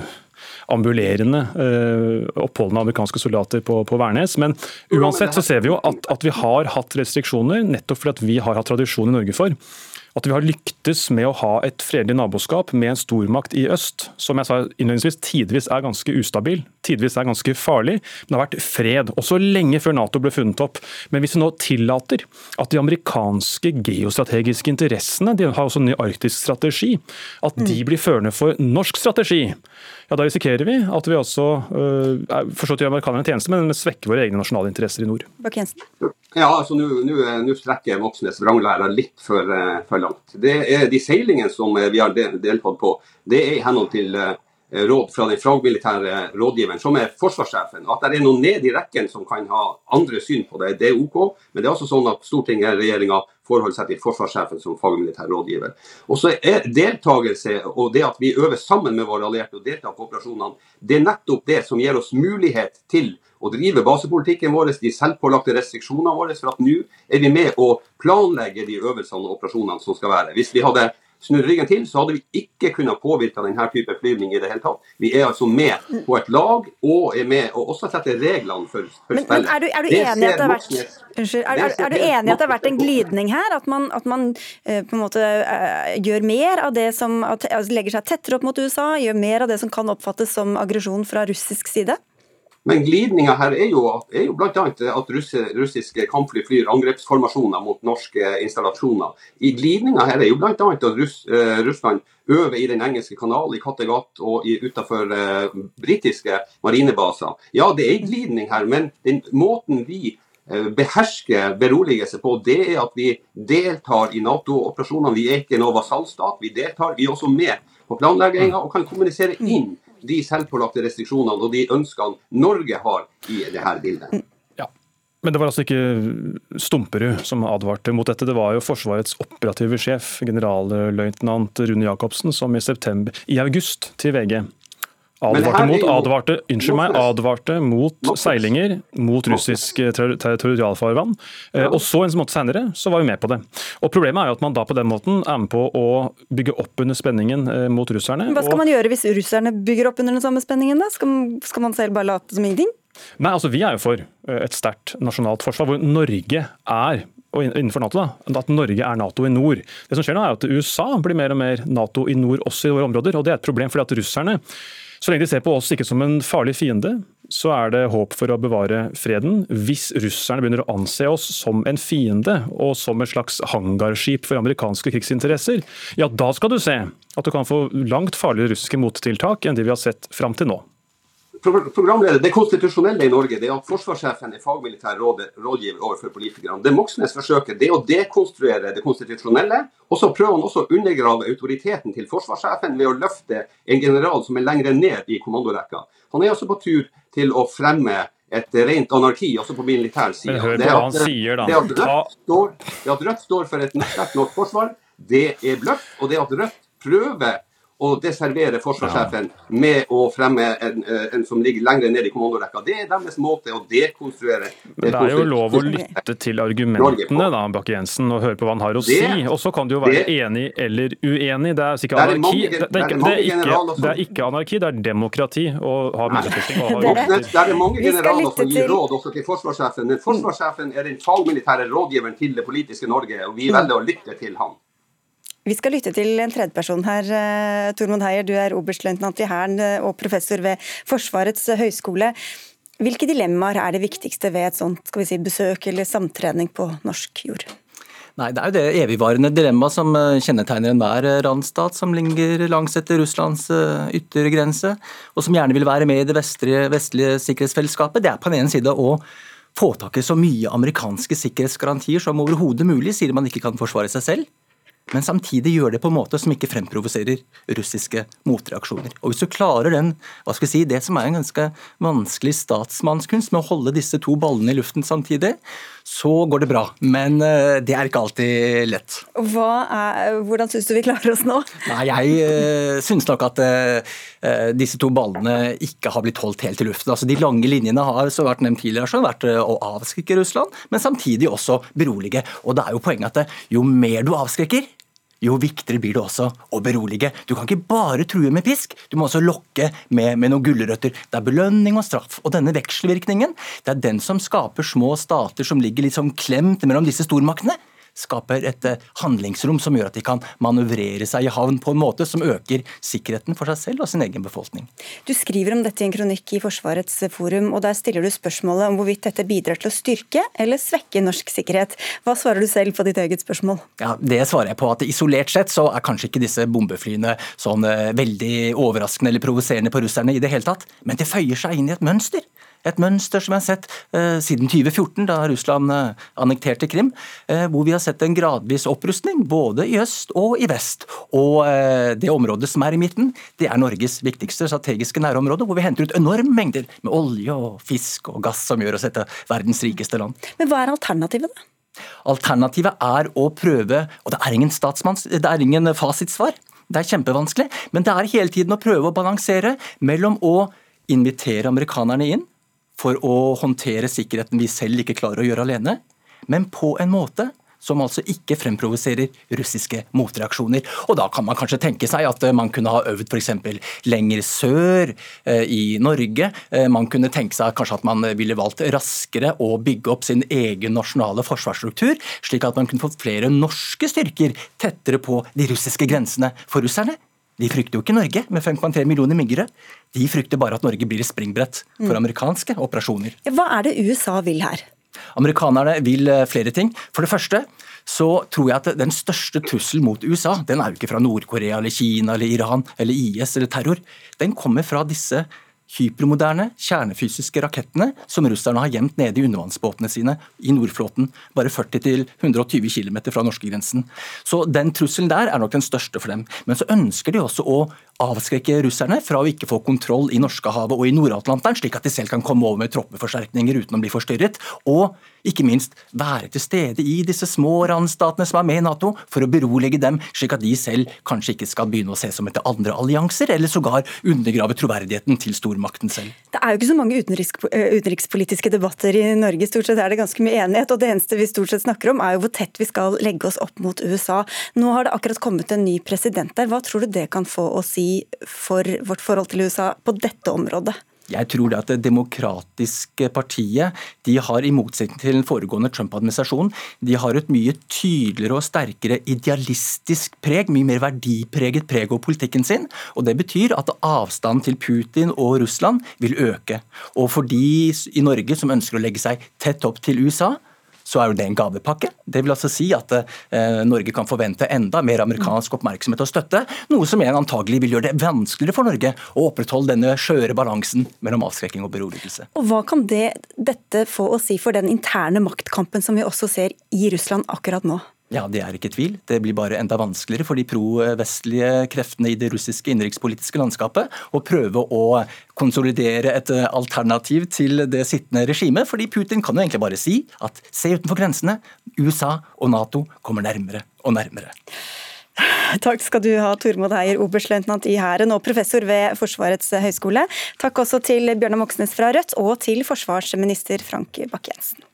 ambulerende oppholdene av amerikanske soldater på, på, Værnes. Men uansett så ser vi jo at, at vi har hatt restriksjoner, nettopp fordi vi har hatt tradisjon i Norge for at vi har lyktes med å ha et fredelig naboskap med en stormakt i øst, som jeg sa innledningsvis tidvis er ganske ustabil, tidvis er ganske farlig, men det har vært fred. Også lenge før Nato ble funnet opp. Men hvis vi nå tillater at de amerikanske geostrategiske interessene, de har også en ny arktisk strategi, at de blir førende for norsk strategi, ja, da risikerer vi at vi også øh, forstått gjør amerikanerne en tjeneste, men svekker våre egne nasjonale interesser i nord. Ja, altså Nå strekker Moxnes vranglæra litt for, uh, for, langt. Det er De seilingene som vi har deltatt på, det er i henhold til råd fra den fagmilitære rådgiveren, som er forsvarssjefen. At det er noen ned i rekken som kan ha andre syn på det, det er OK. Men det er også sånn at Stortinget og regjeringa forholder seg til forsvarssjefen som fagmilitær rådgiver. Og så er deltakelse og det at vi øver sammen med våre allierte og deltar på operasjonene, det er nettopp det som gir oss mulighet til å drive basepolitikken vår, de selvpålagte restriksjonene våre. For at nå er vi med å planlegge de øvelsene og operasjonene som skal være. Hvis vi hadde snudd ryggen til, så hadde vi ikke kunnet påvirke denne type flyvning i det hele tatt. Vi er altså med på et lag og er med og også setter reglene for, for men, spillet. Men er du, er du enig at det har vært Unnskyld, er, er, er, du enig at det har vært en glidning her? At man, at man uh, på en måte uh, gjør mer av det som at, altså, legger seg tettere opp mot USA, gjør mer av det som kan oppfattes som aggresjon fra russisk side? Men glidninga her er jo, er jo bl.a. at russiske kampfly flyr angrepsformasjoner mot norske installasjoner. I glidninga her er jo bl.a. at Russ, eh, Russland øver i Den engelske kanal, i Kattegat og utenfor eh, britiske marinebaser. Ja, det er glidning her, men den måten vi uh, behersker beroligelse på, det er at vi deltar i Nato-operasjonene. Vi er ikke noen vasallstat, vi deltar. Vi er også med på planlegginga og kan kommunisere inn de selvpålagte restriksjonene og de ønskene Norge har i dette bildet. Men det var altså ikke Stumperud som advarte mot dette. Det var jo Forsvarets operative sjef, generalløytnant Rune Jacobsen, som i, september, i august til VG Advarte mot, advarte, unnskyld meg, advarte mot seilinger mot russisk eh, territorialfarvann. Eh, og så en måte senere så var vi med på det. Og Problemet er jo at man da på den måten er med på å bygge opp under spenningen eh, mot russerne. Hva skal man gjøre hvis russerne bygger opp under den samme spenningen? da? Skal, skal man selv bare late som ingenting? Nei, altså Vi er jo for et sterkt nasjonalt forsvar, hvor Norge er og innenfor NATO da, at Norge er Nato i nord. Det som skjer nå er at USA blir mer og mer Nato i nord også i våre områder. og Det er et problem fordi at russerne så lenge de ser på oss ikke som en farlig fiende, så er det håp for å bevare freden. Hvis russerne begynner å anse oss som en fiende og som et slags hangarskip for amerikanske krigsinteresser, ja da skal du se at du kan få langt farligere russiske mottiltak enn de vi har sett fram til nå programleder, Det konstitusjonelle i Norge det er at forsvarssjefen er fagmilitær rådgiver overfor politikerne. Det Moxnes forsøker, det er å dekonstruere det konstitusjonelle. Og så prøver han også å undergrave autoriteten til forsvarssjefen ved å løfte en general som er lenger ned i kommandorekka. Han er altså på tur til å fremme et rent anarki, også på militær side. hør på hva han sier, da. Det at, Rødt står, det at Rødt står for et sterkt norsk forsvar, det er bløff. Og det at Rødt prøver å deservere forsvarssjefen med å fremme en, eh, en som ligger lenger ned i kommandorekka. Det er deres måte å dekonstruere Men Det er jo lov å lytte til argumentene da, Bakke-Jensen, og høre på hva han har å si. Og så kan du jo være enig eller uenig. Det er ikke anarki. Det er ikke, det er ikke, det er ikke anarki, det er demokrati å ha meningsutveksling. Det er mange generaler som gir råd også til forsvarssjefen, men forsvarssjefen er den fagmilitære rådgiveren til det politiske Norge, og vi velger å lytte til ham. Vi skal lytte til en tredjeperson her. Eh, Tormod Heier, du er oberstløytnant i Hæren eh, og professor ved Forsvarets høgskole. Hvilke dilemmaer er det viktigste ved et sånt si, besøk eller samtrening på norsk jord? Nei, Det er jo det evigvarende dilemmaet som eh, kjennetegner enhver randstat som ligger langs etter Russlands yttergrense, og som gjerne vil være med i det vestlige, vestlige sikkerhetsfellesskapet. Det er på den ene side å få tak i så mye amerikanske sikkerhetsgarantier som overhodet mulig, sier man ikke kan forsvare seg selv men samtidig gjør det på en måte som ikke fremprovoserer russiske motreaksjoner. Og Hvis du klarer den, hva skal vi si, det som er en ganske vanskelig statsmannskunst med å holde disse to ballene i luften samtidig, så går det bra. Men uh, det er ikke alltid lett. Er, hvordan syns du vi klarer oss nå? Nei, Jeg uh, syns nok at uh, disse to ballene ikke har blitt holdt helt i luften. Altså, de lange linjene har så vært nevnt tidligere, så vært å avskrekke Russland, men samtidig også berolige. Og det er jo poenget at jo mer du avskrekker, jo viktigere blir det også å berolige. Du kan ikke bare true med pisk, du må også lokke med, med noen gulrøtter. Det er belønning og straff. Og denne vekselvirkningen det er den som skaper små stater som ligger litt sånn klemt mellom disse stormaktene skaper et eh, handlingsrom som gjør at de kan manøvrere seg i havn på en måte som øker sikkerheten for seg selv og sin egen befolkning. Du skriver om dette i en kronikk i Forsvarets forum, og der stiller du spørsmålet om hvorvidt dette bidrar til å styrke eller svekke norsk sikkerhet. Hva svarer du selv på ditt eget spørsmål? Ja, Det svarer jeg på at isolert sett så er kanskje ikke disse bombeflyene sånn eh, veldig overraskende eller provoserende på russerne i det hele tatt, men det føyer seg inn i et mønster. Et mønster som vi har sett eh, siden 2014, da Russland eh, annekterte Krim, eh, hvor vi har sett en gradvis opprustning både i øst og i vest. Og eh, det området som er i midten, det er Norges viktigste strategiske nærområde, hvor vi henter ut enorme mengder med olje og fisk og gass, som gjør oss til verdens rikeste land. Men hva er alternativet, da? Alternativet er å prøve, og det er ingen det er ingen fasitsvar, det er kjempevanskelig, men det er hele tiden å prøve å balansere mellom å invitere amerikanerne inn, for å håndtere sikkerheten vi selv ikke klarer å gjøre alene, men på en måte som altså ikke fremprovoserer russiske motreaksjoner. Og Da kan man kanskje tenke seg at man kunne ha øvd f.eks. lenger sør eh, i Norge. Eh, man kunne tenke seg kanskje at man ville valgt raskere å bygge opp sin egen nasjonale forsvarsstruktur, slik at man kunne fått flere norske styrker tettere på de russiske grensene. For russerne de frykter jo ikke Norge med 5,3 millioner myggere. De frykter bare at Norge blir et springbrett for mm. amerikanske operasjoner. Hva er det USA vil her? Amerikanerne vil eh, flere ting. For det første så tror jeg at den største trusselen mot USA, den er jo ikke fra Nord-Korea eller Kina eller Iran eller IS eller terror. Den kommer fra disse hypermoderne kjernefysiske rakettene som russerne har gjemt nede i undervannsbåtene sine i Nordflåten, bare 40-120 km fra norskegrensen. Så den trusselen der er nok den største for dem. Men så ønsker de også å avskrekke russerne fra å ikke få kontroll i Norskehavet og i Nord-Atlanteren, slik at de selv kan komme over med troppeforsterkninger uten å bli forstyrret. og ikke minst være til stede i disse små randstatene som er med i Nato, for å berolige dem, slik at de selv kanskje ikke skal begynne å se som etter andre allianser, eller sågar undergrave troverdigheten til stormakten selv. Det er jo ikke så mange eh, utenrikspolitiske debatter i Norge. Stort sett er det ganske mye enighet, og det eneste vi stort sett snakker om, er jo hvor tett vi skal legge oss opp mot USA. Nå har det akkurat kommet en ny president der. Hva tror du det kan få å si for vårt forhold til USA på dette området? Jeg tror det at Det demokratiske partiet de har, i motsetning til den foregående Trump-administrasjonen, de har et mye tydeligere og sterkere idealistisk preg, mye mer verdipreget preg over politikken sin. og Det betyr at avstanden til Putin og Russland vil øke. Og for de i Norge som ønsker å legge seg tett opp til USA, så er jo det en gavepakke. Det vil altså si at eh, Norge kan forvente enda mer amerikansk oppmerksomhet og støtte, noe som igjen antagelig vil gjøre det vanskeligere for Norge å opprettholde denne skjøre balansen mellom avskrekking og beroligelse. Og Hva kan det, dette få å si for den interne maktkampen som vi også ser i Russland akkurat nå? Ja, Det er ikke tvil. Det blir bare enda vanskeligere for de pro-vestlige kreftene i det russiske innenrikspolitiske landskapet å prøve å konsolidere et alternativ til det sittende regimet. fordi Putin kan jo egentlig bare si at se utenfor grensene, USA og Nato kommer nærmere og nærmere. Takk skal du ha, Tormod Heier, oberstløytnant i Hæren og professor ved Forsvarets høgskole. Takk også til Bjørnar Moxnes fra Rødt og til forsvarsminister Frank Bakke-Jensen.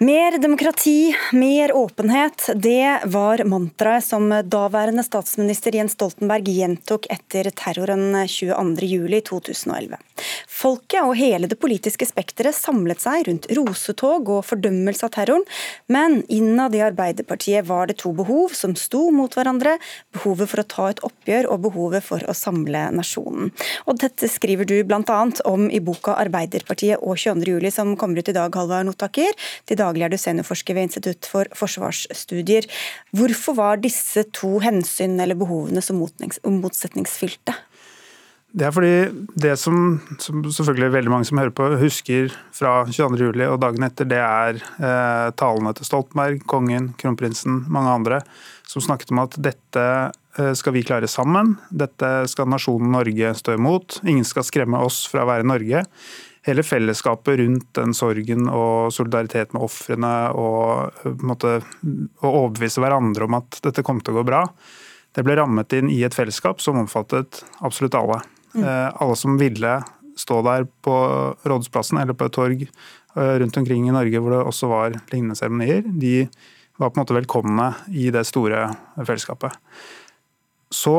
Mer demokrati, mer åpenhet. Det var mantraet som daværende statsminister Jens Stoltenberg gjentok etter terroren 22.07.2011. Folket og hele det politiske spekteret samlet seg rundt rosetog og fordømmelse av terroren, men innad i Arbeiderpartiet var det to behov som sto mot hverandre. Behovet for å ta et oppgjør og behovet for å samle nasjonen. Og Dette skriver du bl.a. om i boka 'Arbeiderpartiet og 22.07', som kommer ut i dag, Halvard Notaker. Til daglig er du seniorforsker ved Institutt for forsvarsstudier. Hvorfor var disse to hensyn eller behovene så motsetningsfylte? Det er fordi det som, som, selvfølgelig veldig mange som hører på, husker fra 22.07. og dagen etter, det er eh, talene til Stoltenberg, kongen, kronprinsen, mange andre, som snakket om at dette eh, skal vi klare sammen. Dette skal nasjonen Norge stå imot. Ingen skal skremme oss fra å være Norge. Hele fellesskapet rundt den sorgen og solidaritet med ofrene og, eh, måte, og overbevise hverandre om at dette kom til å gå bra, det ble rammet inn i et fellesskap som omfattet absolutt alle. Eh, alle som ville stå der på Rådhusplassen eller på et torg eh, rundt omkring i Norge hvor det også var lignende seremonier, de var på en måte velkomne i det store fellesskapet. Så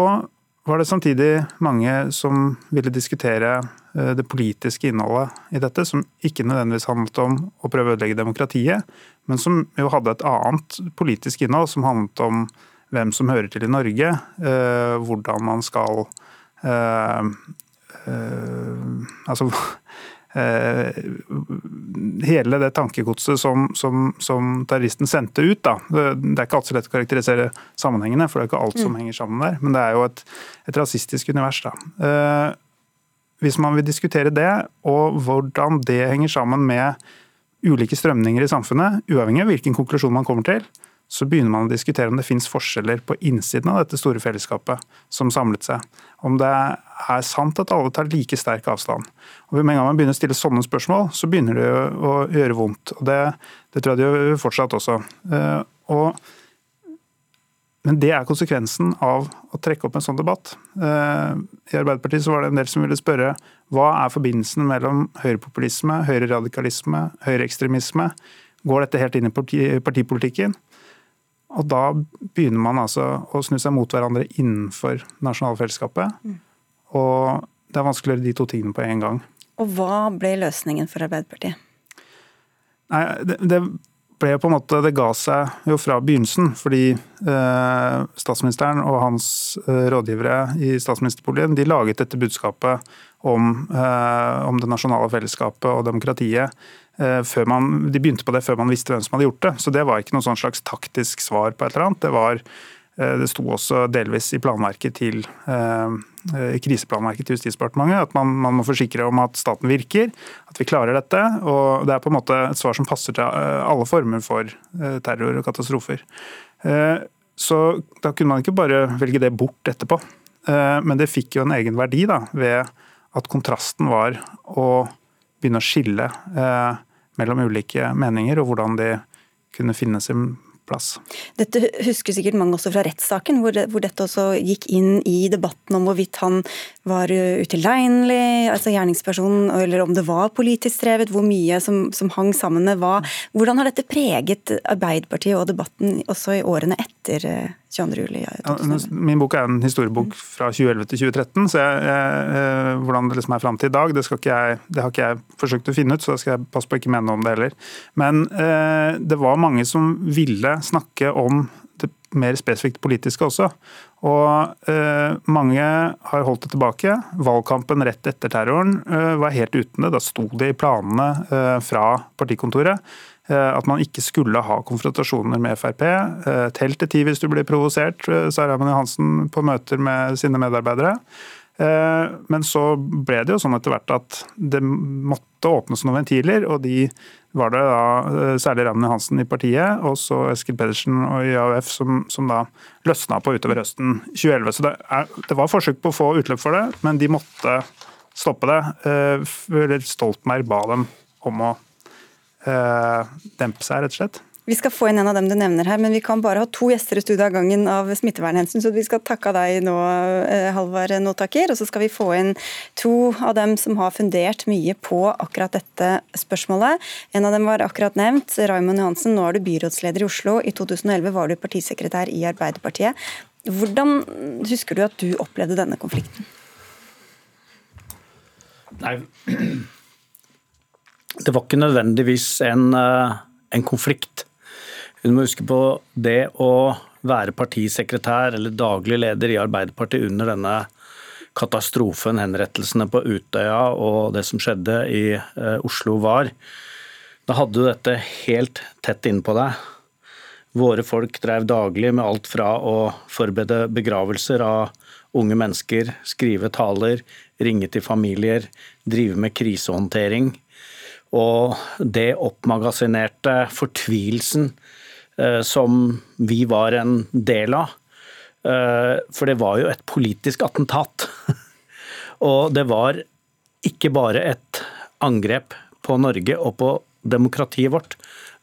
var det samtidig mange som ville diskutere eh, det politiske innholdet i dette, som ikke nødvendigvis handlet om å prøve å ødelegge demokratiet, men som jo hadde et annet politisk innhold, som handlet om hvem som hører til i Norge, hvordan man skal altså eh, hele det tankegodset som, som, som, terroristen sendte ut. Da. Det er ikke alltid så lett å karakterisere sammenhengene, for det er ikke alt som mm. henger sammen der. Men det er jo et, et rasistisk univers. Da. Hvis man vil diskutere det, og hvordan det henger sammen med ulike strømninger i samfunnet, uavhengig av hvilken konklusjon man kommer til, så begynner man å diskutere om det finnes forskjeller på innsiden av dette store fellesskapet som samlet seg. Om det er sant at alle tar like sterk avstand. Og Med en gang man begynner å stille sånne spørsmål, så begynner det å gjøre vondt. Og Det, det tror jeg det gjør fortsatt også. Eh, og, men det er konsekvensen av å trekke opp en sånn debatt. Eh, I Arbeiderpartiet så var det en del som ville spørre hva er forbindelsen mellom høyrepopulisme, høyreradikalisme, høyreekstremisme? Går dette helt inn i partipolitikken? Og da begynner man altså å snu seg mot hverandre innenfor nasjonalfellesskapet. Mm. Og det er vanskelig å gjøre de to tingene på en gang. Og hva ble løsningen for Arbeiderpartiet? Nei, det, det ble på en måte, det ga seg jo fra begynnelsen. Fordi eh, statsministeren og hans eh, rådgivere i statsministerboligen de laget dette budskapet om, eh, om det nasjonale fellesskapet og demokratiet Eh, man, de begynte på det før man visste hvem som hadde gjort det. Så det var ikke noe sånn slags taktisk svar på et eller annet. Det, var, eh, det sto også delvis i planverket til eh, kriseplanverket til Justisdepartementet at man, man, må forsikre om at staten virker, at vi klarer dette. og Det er på en måte et svar som passer til alle former for terror og katastrofer. Så da kunne man ikke bare velge det bort etterpå. Men det fikk jo en egen verdi da, ved at kontrasten var å begynne å skille mellom ulike meninger, og hvordan de kunne finne sin plass. Dette husker sikkert mange også fra rettssaken, hvor, det, hvor, dette også gikk inn i debatten om hvorvidt han var utilregnelig, altså gjerningspersonen, eller om det var politisk drevet, hvor mye som, som, hang sammen med hva. Hvordan har dette preget Arbeiderpartiet og debatten også i årene etter 22. juli? Min bok er en historiebok fra 2011 til 2013, så jeg, jeg, eh, hvordan det liksom er fram til i dag, det, jeg, det, har ikke jeg forsøkt å finne ut, så da skal jeg passe på å ikke mene noe om det heller. Men eh, det var mange som ville snakke om det mer spesifikt politiske også. Og eh, mange har holdt det tilbake. Valgkampen rett etter terroren eh, var helt uten det. Da sto det i planene eh, fra partikontoret at man ikke skulle ha konfrontasjoner med Frp. Eh, telt til ti hvis du blir provosert, eh, sa Raymond Johansen på møter med sine medarbeidere. Men så ble det jo sånn etter hvert at det måtte åpnes noen ventiler, og de var det da særlig Raymond Johansen i partiet og så Eskil Pedersen og IAUF som, som da løsna på utover høsten 2011. Så det, er, det, var forsøk på å få utløp for det, men de måtte stoppe det. Stoltenberg ba dem om å dempe seg, rett og slett. Vi skal få inn en av dem du nevner her, men vi kan bare ha to gjester i studio av gangen av smittevernhensyn, så vi skal takke deg nå, eh, Halvard Nåtaker. Og så skal vi få inn to av dem som har fundert mye på akkurat dette spørsmålet. En av dem var akkurat nevnt, Raymond Johansen. Nå er du byrådsleder i Oslo. I 2011 var du partisekretær i Arbeiderpartiet. Hvordan husker du at du opplevde denne konflikten? Nei, det var ikke nødvendigvis en, eh, en konflikt. Du må huske på det å være partisekretær eller daglig leder i Arbeiderpartiet under denne katastrofen, henrettelsene på Utøya og det som skjedde i eh, Oslo var. Da hadde du dette helt tett innpå deg. Våre folk drev daglig med alt fra å forberede begravelser av unge mennesker, skrive taler, ringe til familier, drive med krisehåndtering. Og det oppmagasinerte fortvilelsen Eh, som vi var en del av. Eh, for det var jo et politisk attentat. Og det var ikke bare et angrep på Norge og på demokratiet vårt.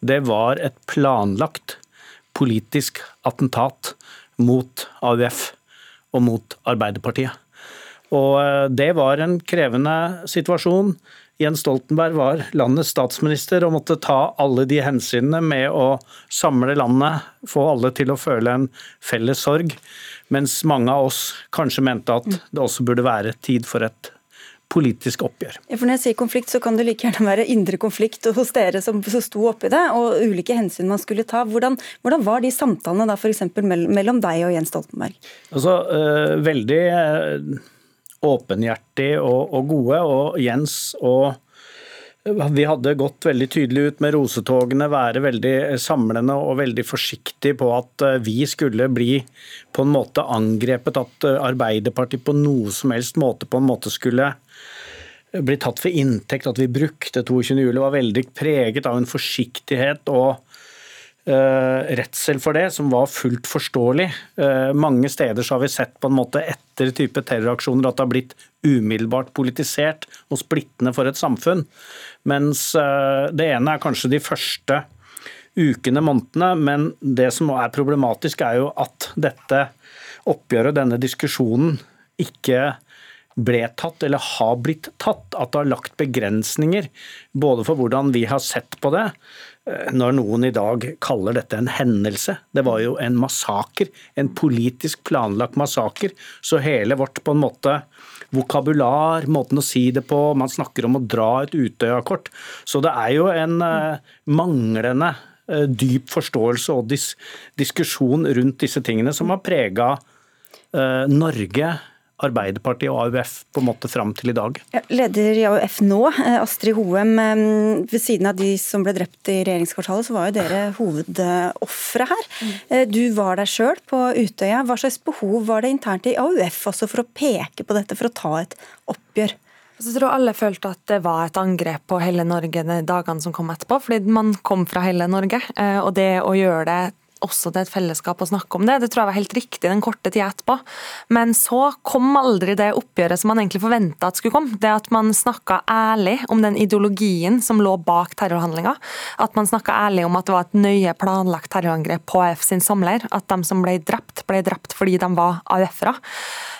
Det var et planlagt politisk attentat mot AUF og mot Arbeiderpartiet. Og eh, det var en krevende situasjon. Jens Stoltenberg var landets statsminister og måtte ta alle de hensynene med å samle landet, få alle til å føle en felles sorg, mens mange av oss kanskje mente at det også burde være tid for et politisk oppgjør. Ja, for når jeg sier konflikt, så kan det like gjerne være indre konflikt hos dere som, som sto oppi det, og ulike hensyn man skulle ta. Hvordan, hvordan var de samtalene da f.eks. mellom deg og Jens Stoltenberg? Altså, øh, veldig øh, åpenhjertig og, og, gode. Og Jens og vi hadde gått veldig tydelig ut med rosetogene, være veldig samlende og veldig forsiktig på at eh, vi skulle bli på en måte angrepet, at eh, Arbeiderpartiet på noe som helst måte på en måte skulle bli tatt for inntekt, at vi brukte 22. juli, var veldig preget av en forsiktighet og redsel for det, som var fullt forståelig. Uh, mange steder så har vi sett på en måte etter type terroraksjoner at det har blitt umiddelbart politisert og splittende for et samfunn. Mens uh, det ene er kanskje de første ukene, månedene, men det som er problematisk er jo at dette oppgjøret, denne diskusjonen, ikke ble tatt, eller har blitt tatt. At det har lagt begrensninger både for hvordan vi har sett på det, Eh, når noen i dag kaller dette en hendelse. Det var jo en massaker, en politisk planlagt massaker. Så hele vårt på en måte vokabular, måten å si det på, man snakker om å dra et Utøya-kort. Så det er jo en uh, manglende uh, dyp forståelse og dis diskusjon rundt disse tingene som har prega Norge Arbeiderpartiet og AUF på en måte fram til i dag. Leder i AUF nå, eh, Astrid Hoem. Eh, ved siden av de som ble drept i regjeringskvartalet, så var jo dere hovedofre her. Mm. Du var der sjøl på Utøya. Hva slags behov var det internt i AUF også for å peke på dette, for å ta et oppgjør? Så jeg tror alle følte at det var et angrep på hele Norge de dagene som kom etterpå. Fordi man kom fra hele Norge. Og det å gjøre det også til et fellesskap å snakke om det. Det tror jeg var helt riktig den korte tida etterpå. Men så kom aldri det oppgjøret som man egentlig forventa at skulle komme. Det at man snakka ærlig om den ideologien som lå bak terrorhandlinga. At man snakka ærlig om at det var et nøye planlagt terrorangrep på AF sin samleir. At de som ble drept, ble drept fordi de var AUF-ere.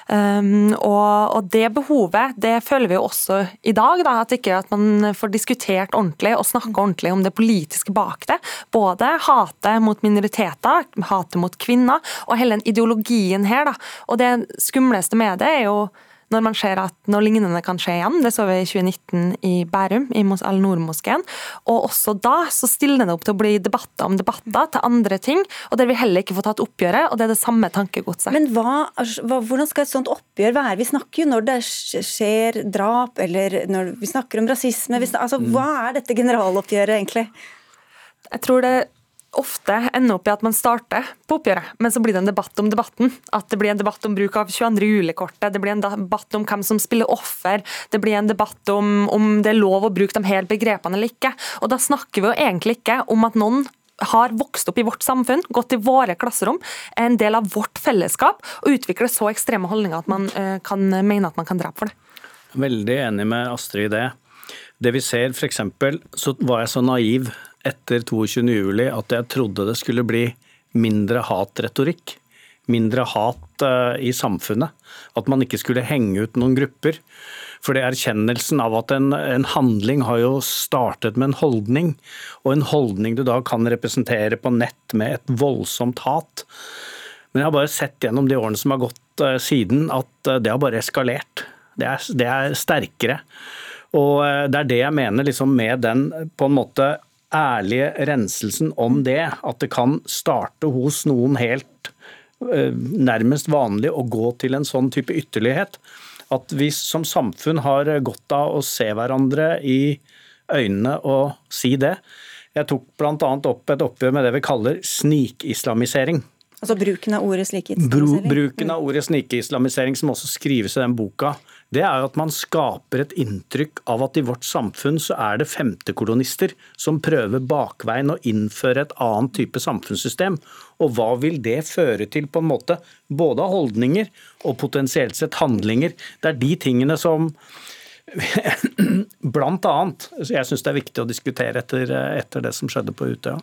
Um, og, og, det behovet det føler vi jo også i dag. Da, at ikke at man får diskutert ordentlig og snakka ordentlig om det politiske bak det. Både hatet mot minoriteter, hatet mot kvinner, og hele den ideologien her. Da. Og det skumleste med det er jo når man ser at noe lignende kan skje igjen. Det så vi i 2019 i Bærum, i Al-Noor-moskeen. Og også da så stiller det opp til å bli debatter om debatter til andre ting, og der vi heller ikke får tatt oppgjøret, og det er det samme tankegodset. Men hva, hva, hvordan skal et sånt oppgjør være? Vi snakker jo når det skjer drap, eller når vi snakker om rasisme. Snakker, altså, hva er dette generaloppgjøret egentlig? Jeg tror det ofte ender opp i at man starter på oppgjøret, men så blir det en debatt om debatten. At det blir en debatt om bruk av 22. juli-kortet, det blir en debatt om hvem som spiller offer, det blir en debatt om om det er lov å bruke de her begrepene eller ikke. Og da snakker vi jo egentlig ikke om at noen har vokst opp i vårt samfunn, gått i våre klasserom, er en del av vårt fellesskap og utvikler så ekstreme holdninger at man uh, kan mene at man kan drepe for det. Veldig enig med Astrid i det. Det vi ser f.eks., så var jeg så naiv etter 22.07 at jeg trodde det skulle bli mindre hatretorikk. Mindre hat uh, i samfunnet. At man ikke skulle henge ut noen grupper. For det erkjennelsen av at en, en, handling har jo startet med en holdning, og en holdning du da kan representere på nett med et voldsomt hat. Men jeg har bare sett gjennom de årene som har gått uh, siden, at uh, det har bare eskalert. Det er, det er sterkere. Og det er det jeg mener liksom, med den på en måte ærlige renselsen om det. At det kan starte hos noen helt nærmest vanlig å gå til en sånn type ytterlighet at vi som samfunn har godt av å se hverandre i øynene og si det. Jeg tok bl.a. opp et oppgjør med det vi kaller snikislamisering. Altså bruken av ordet snikislamisering? Bruken av ordet snikislamisering, som også skrives i den boka, det er jo at man skaper et inntrykk av at i vårt samfunn så er det femtekolonister som prøver bakveien å innføre et annet type samfunnssystem. Og hva vil det føre til, på en måte? Både av holdninger og potensielt sett handlinger. Det er de tingene som Blant annet. Jeg syns det er viktig å diskutere etter, etter det som skjedde på Utøya.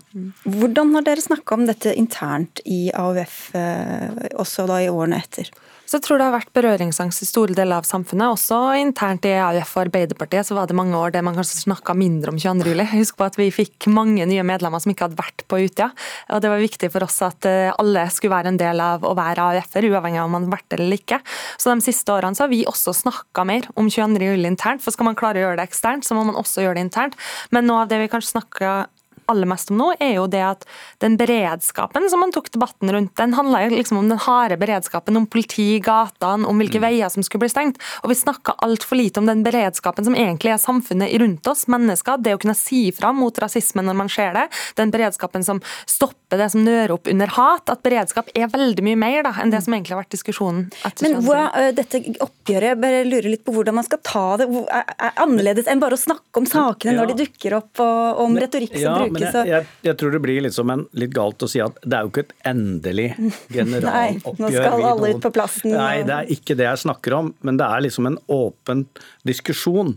Hvordan har dere snakka om dette internt i AUF, eh, også da i årene etter? Så jeg tror det har vært berøringsangst i store deler av samfunnet. Også internt i AUF og Arbeiderpartiet så var det mange år der man kanskje snakka mindre om 22. juli. Husk på at vi fikk mange nye medlemmer som ikke hadde vært på Utøya. Og det var viktig for oss at eh, alle skulle være en del av å være AUF-er, uavhengig av om man har vært det eller ikke. Så de siste årene så har vi også snakka mer om 22. juli internt. For skal man klare å gjøre det eksternt, så må man også gjøre det internt. Men noe av det vi kanskje snakker aller mest om nå, er jo det at den beredskapen som man tok debatten rundt, den handla liksom om den harde beredskapen, om politi i gatene, om hvilke mm. veier som skulle bli stengt. Og vi snakka altfor lite om den beredskapen som egentlig er samfunnet rundt oss, mennesker. Det å kunne si fra mot rasisme når man ser det. Den beredskapen som stopper det som nører opp under hat. At beredskap er veldig mye mer da, enn det som egentlig har vært diskusjonen. Men hva, dette oppgjøret, jeg bare lurer litt på hvordan man skal ta det, er, er annerledes enn bare å snakke om sakene når de dukker opp, og om retorikk som ja, brukes? Men jeg, jeg, jeg, tror det blir litt en litt galt å si at det er jo ikke et endelig generaloppgjør. Nei, nå skal alle ut på plassen. Nei, det er ikke det jeg snakker om. Men det er liksom en åpen diskusjon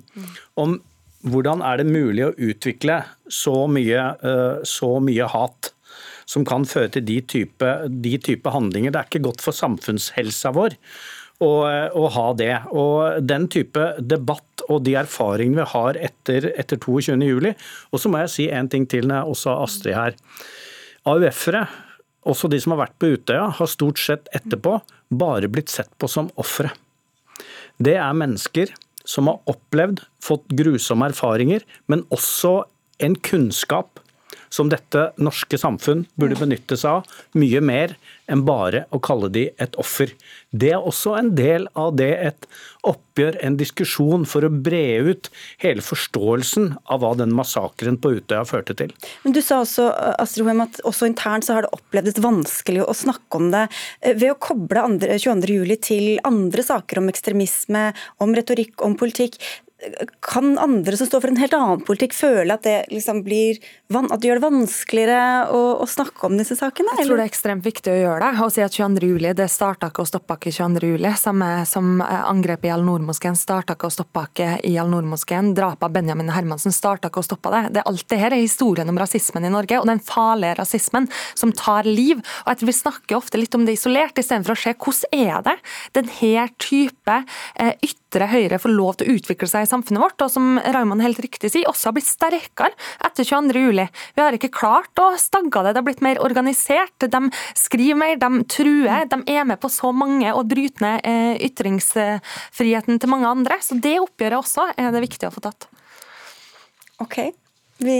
om hvordan er det mulig å utvikle så mye, eh, så mye hat som kan føre til de type, de type handlinger. Det er ikke godt for samfunnshelsa vår å, å ha det. Og den type debatt og de erfaringene vi har etter, etter 22.07. Og så må jeg si en ting til når jeg også har Astrid her. AUF-ere, også de som har vært på Utøya, har stort sett etterpå bare blitt sett på som ofre. Det er mennesker som har opplevd, fått grusomme erfaringer, men også en kunnskap som dette norske samfunn burde benytte seg av mye mer enn bare å kalle de et offer. Det er også en del av det et oppgjør, en diskusjon for å bre ut hele forståelsen av hva den massakren på Utøya førte til. Men Du sa også Astrid Hoem, at også internt så har det opplevdes vanskelig å snakke om det. Ved å koble 22.07 til andre saker om ekstremisme, om retorikk, om politikk, kan andre som står for en helt annen politikk, føle at det, liksom blir, at det gjør det vanskeligere å, å, snakke om disse sakene? Jeg tror det er ekstremt viktig å gjøre det. Å si at 22. juli, det starta ikke og stoppa ikke 22. juli. Samme som eh, angrepet i Al-Noor-moskeen starta ikke og stoppa ikke i Al-Noor-moskeen. Drapet av Benjamin Hermansen starta ikke og stoppa det. det. Alt det her er historien om rasismen i Norge, og den farlige rasismen som tar liv. Og jeg tror Vi snakker ofte litt om det isolert, istedenfor å se hvordan er det denne type eh, ytre høyre får lov til å utvikle seg i samfunnet vårt, og som Raymond helt riktig sier, også har blitt sterkere etter 22.07. Vi har ikke klart å stagge det, det har blitt mer organisert. De skriver mer, de truer, de er med på så mange og bryter ned eh, ytringsfriheten til mange andre. Så det oppgjøret også er det viktig å få tatt. Ok, vi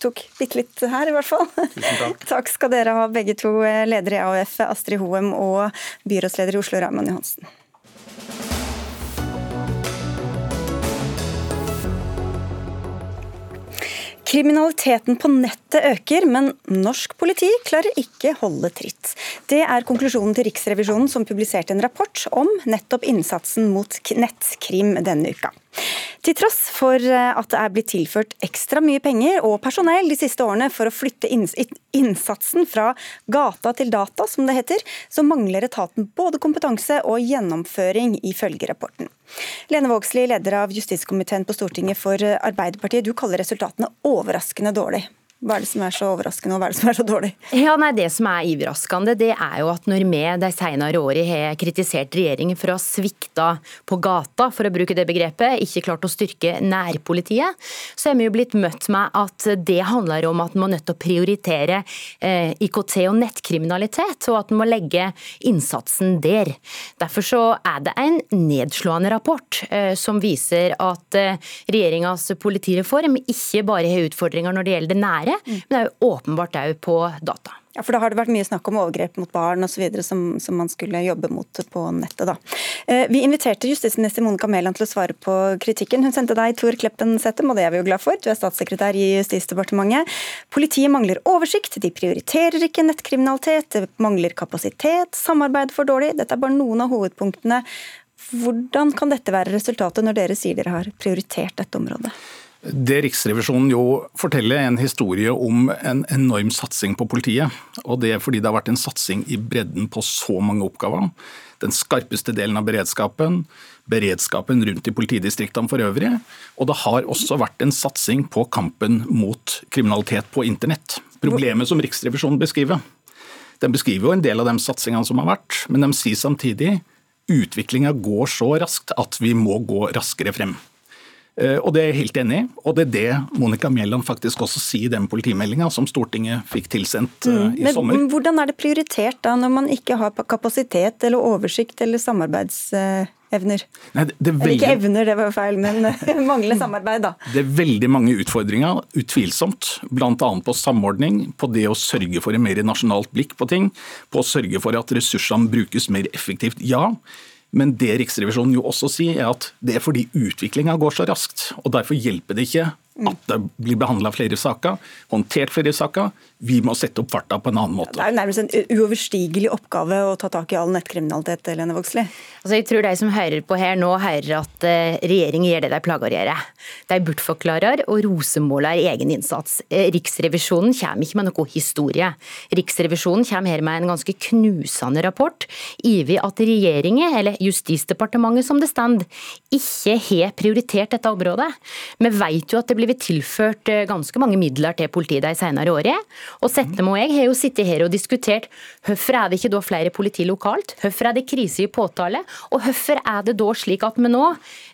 tok bitte litt her, i hvert fall. Takk. takk. skal dere ha, begge to, ledere leder i AUF Astrid Hoem og byrådsleder i Oslo Raymond Johansen. Kriminaliteten på nettet øker, men norsk politi klarer ikke holde tritt. Det er konklusjonen til Riksrevisjonen, som publiserte en rapport om nettopp innsatsen mot nettkrim denne uka. Til tross for eh, at det er blitt tilført ekstra mye penger og personell de siste årene for å flytte innsatsen fra gata til data, som det heter, så mangler etaten både kompetanse og gjennomføring, ifølge rapporten. Lene Vågslid, leder av justiskomiteen på Stortinget for Arbeiderpartiet, du kaller resultatene overraskende dårlig. Hva er det som er så overraskende, og hva er det som er så dårlig? Ja, nei, Det som er overraskende, det er jo at når vi de senere årene har kritisert regjeringen for å ha svikta på gata, for å bruke det begrepet, ikke klart å styrke nærpolitiet, så er vi jo blitt møtt med at det handler om at en må nødt til å prioritere eh, IKT og nettkriminalitet, og at en må legge innsatsen der. Derfor så er det en nedslående rapport eh, som viser at eh, regjeringas politireform ikke bare har utfordringer når det gjelder det nære, nære, men det er jo åpenbart òg på data. Ja, for Da har det vært mye snakk om overgrep mot barn osv. Som, som man skulle jobbe mot på nettet. da. Eh, vi inviterte justisminister Monica Mæland til å svare på kritikken. Hun sendte deg Tor Kleppen Settem, og det er vi jo glad for. Du er statssekretær i Justisdepartementet. Politiet mangler oversikt, de prioriterer ikke nettkriminalitet, det mangler kapasitet, samarbeid for dårlig. Dette er bare noen av hovedpunktene. Hvordan kan dette være resultatet når dere sier dere har prioritert dette området? Det Riksrevisjonen jo forteller, er en historie om en enorm satsing på politiet. Og Det er fordi det har vært en satsing i bredden på så mange oppgaver. Den skarpeste delen av beredskapen, beredskapen rundt i politidistriktene for øvrig. Og det har også vært en satsing på kampen mot kriminalitet på internett. Problemet som Riksrevisjonen beskriver, den beskriver jo en del av de satsingene som har vært, men de sier samtidig utviklinga går så raskt at vi må gå raskere frem. Eh, og Det er jeg helt enig i, og det er det Monica Mjelland faktisk også sier i den politimeldinga som Stortinget fikk tilsendt eh, mm. i sommer. Men Hvordan er det prioritert da, når man ikke har kapasitet eller oversikt eller samarbeidsevner? Nei, veldig, eller ikke evner, det var feil, men mangler samarbeid, da. Det er veldig mange utfordringer, utvilsomt. Bl.a. på samordning, på det å sørge for et mer nasjonalt blikk på ting, på å sørge for at ressursene brukes mer effektivt. Ja, men det Riksrevisjonen jo også sier, er at det er fordi utviklinga går så raskt. og Derfor hjelper det ikke at det blir behandla flere saker, håndtert flere saker. Vi må sette opp farta på en annen måte. Det er jo nærmest en uoverstigelig oppgave å ta tak i all nettkriminalitet, Lene Vågslid. Altså, jeg tror de som hører på her nå, hører at uh, regjeringen gjør det de plager å gjøre. De bortforklarer og rosemåler egen innsats. Uh, Riksrevisjonen kommer ikke med noe historie. Riksrevisjonen kommer her med en ganske knusende rapport over at regjeringen, eller Justisdepartementet som det står, ikke har prioritert dette området. Vi vet jo at det blir tilført uh, ganske mange midler til politiet de senere årene. Og Setnem og jeg har jo sittet her og diskutert hvorfor er det ikke da flere politi lokalt, hvorfor er det krise i påtale, og hvorfor er det da slik at vi nå,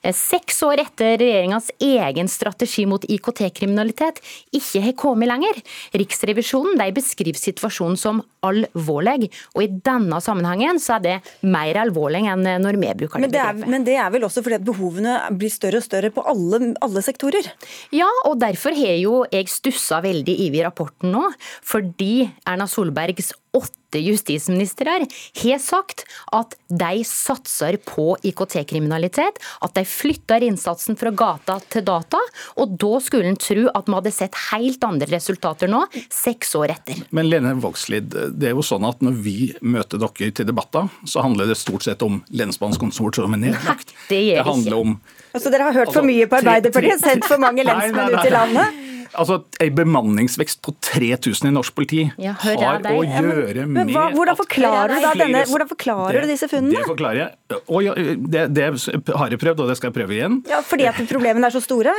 eh, seks år etter regjeringas egen strategi mot IKT-kriminalitet, ikke har kommet lenger. Riksrevisjonen de beskriver situasjonen som alvorlig, og i denne sammenhengen så er det mer alvorlig enn når vi bruker det, men det er, Men det er vel også fordi at behovene blir større og større på alle, alle sektorer? Ja, og derfor har jo jeg stussa veldig over rapporten nå fordi Erna Solbergs åtte justisministre har sagt at de satser på IKT-kriminalitet, at de flytter innsatsen fra gata til data. Og da skulle en tro at vi hadde sett helt andre resultater nå, seks år etter. Men Lene Vågslid, det er jo sånn at når vi møter dere til debatter, så handler det stort sett om lensmannskontor som er nedlagt. Det, det handler om Altså Dere har hørt for altså, mye på Arbeiderpartiet, sendt for mange lensmenn ut i landet? Altså, En bemanningsvekst på 3000 i norsk politi ja, har å gjøre med hva, hvordan forklarer du da denne, hvordan forklarer det, du disse funnene? Det forklarer jeg. Og ja, det, det, har jeg prøvd, og det skal jeg prøve igjen. Ja, Fordi at problemene er så store?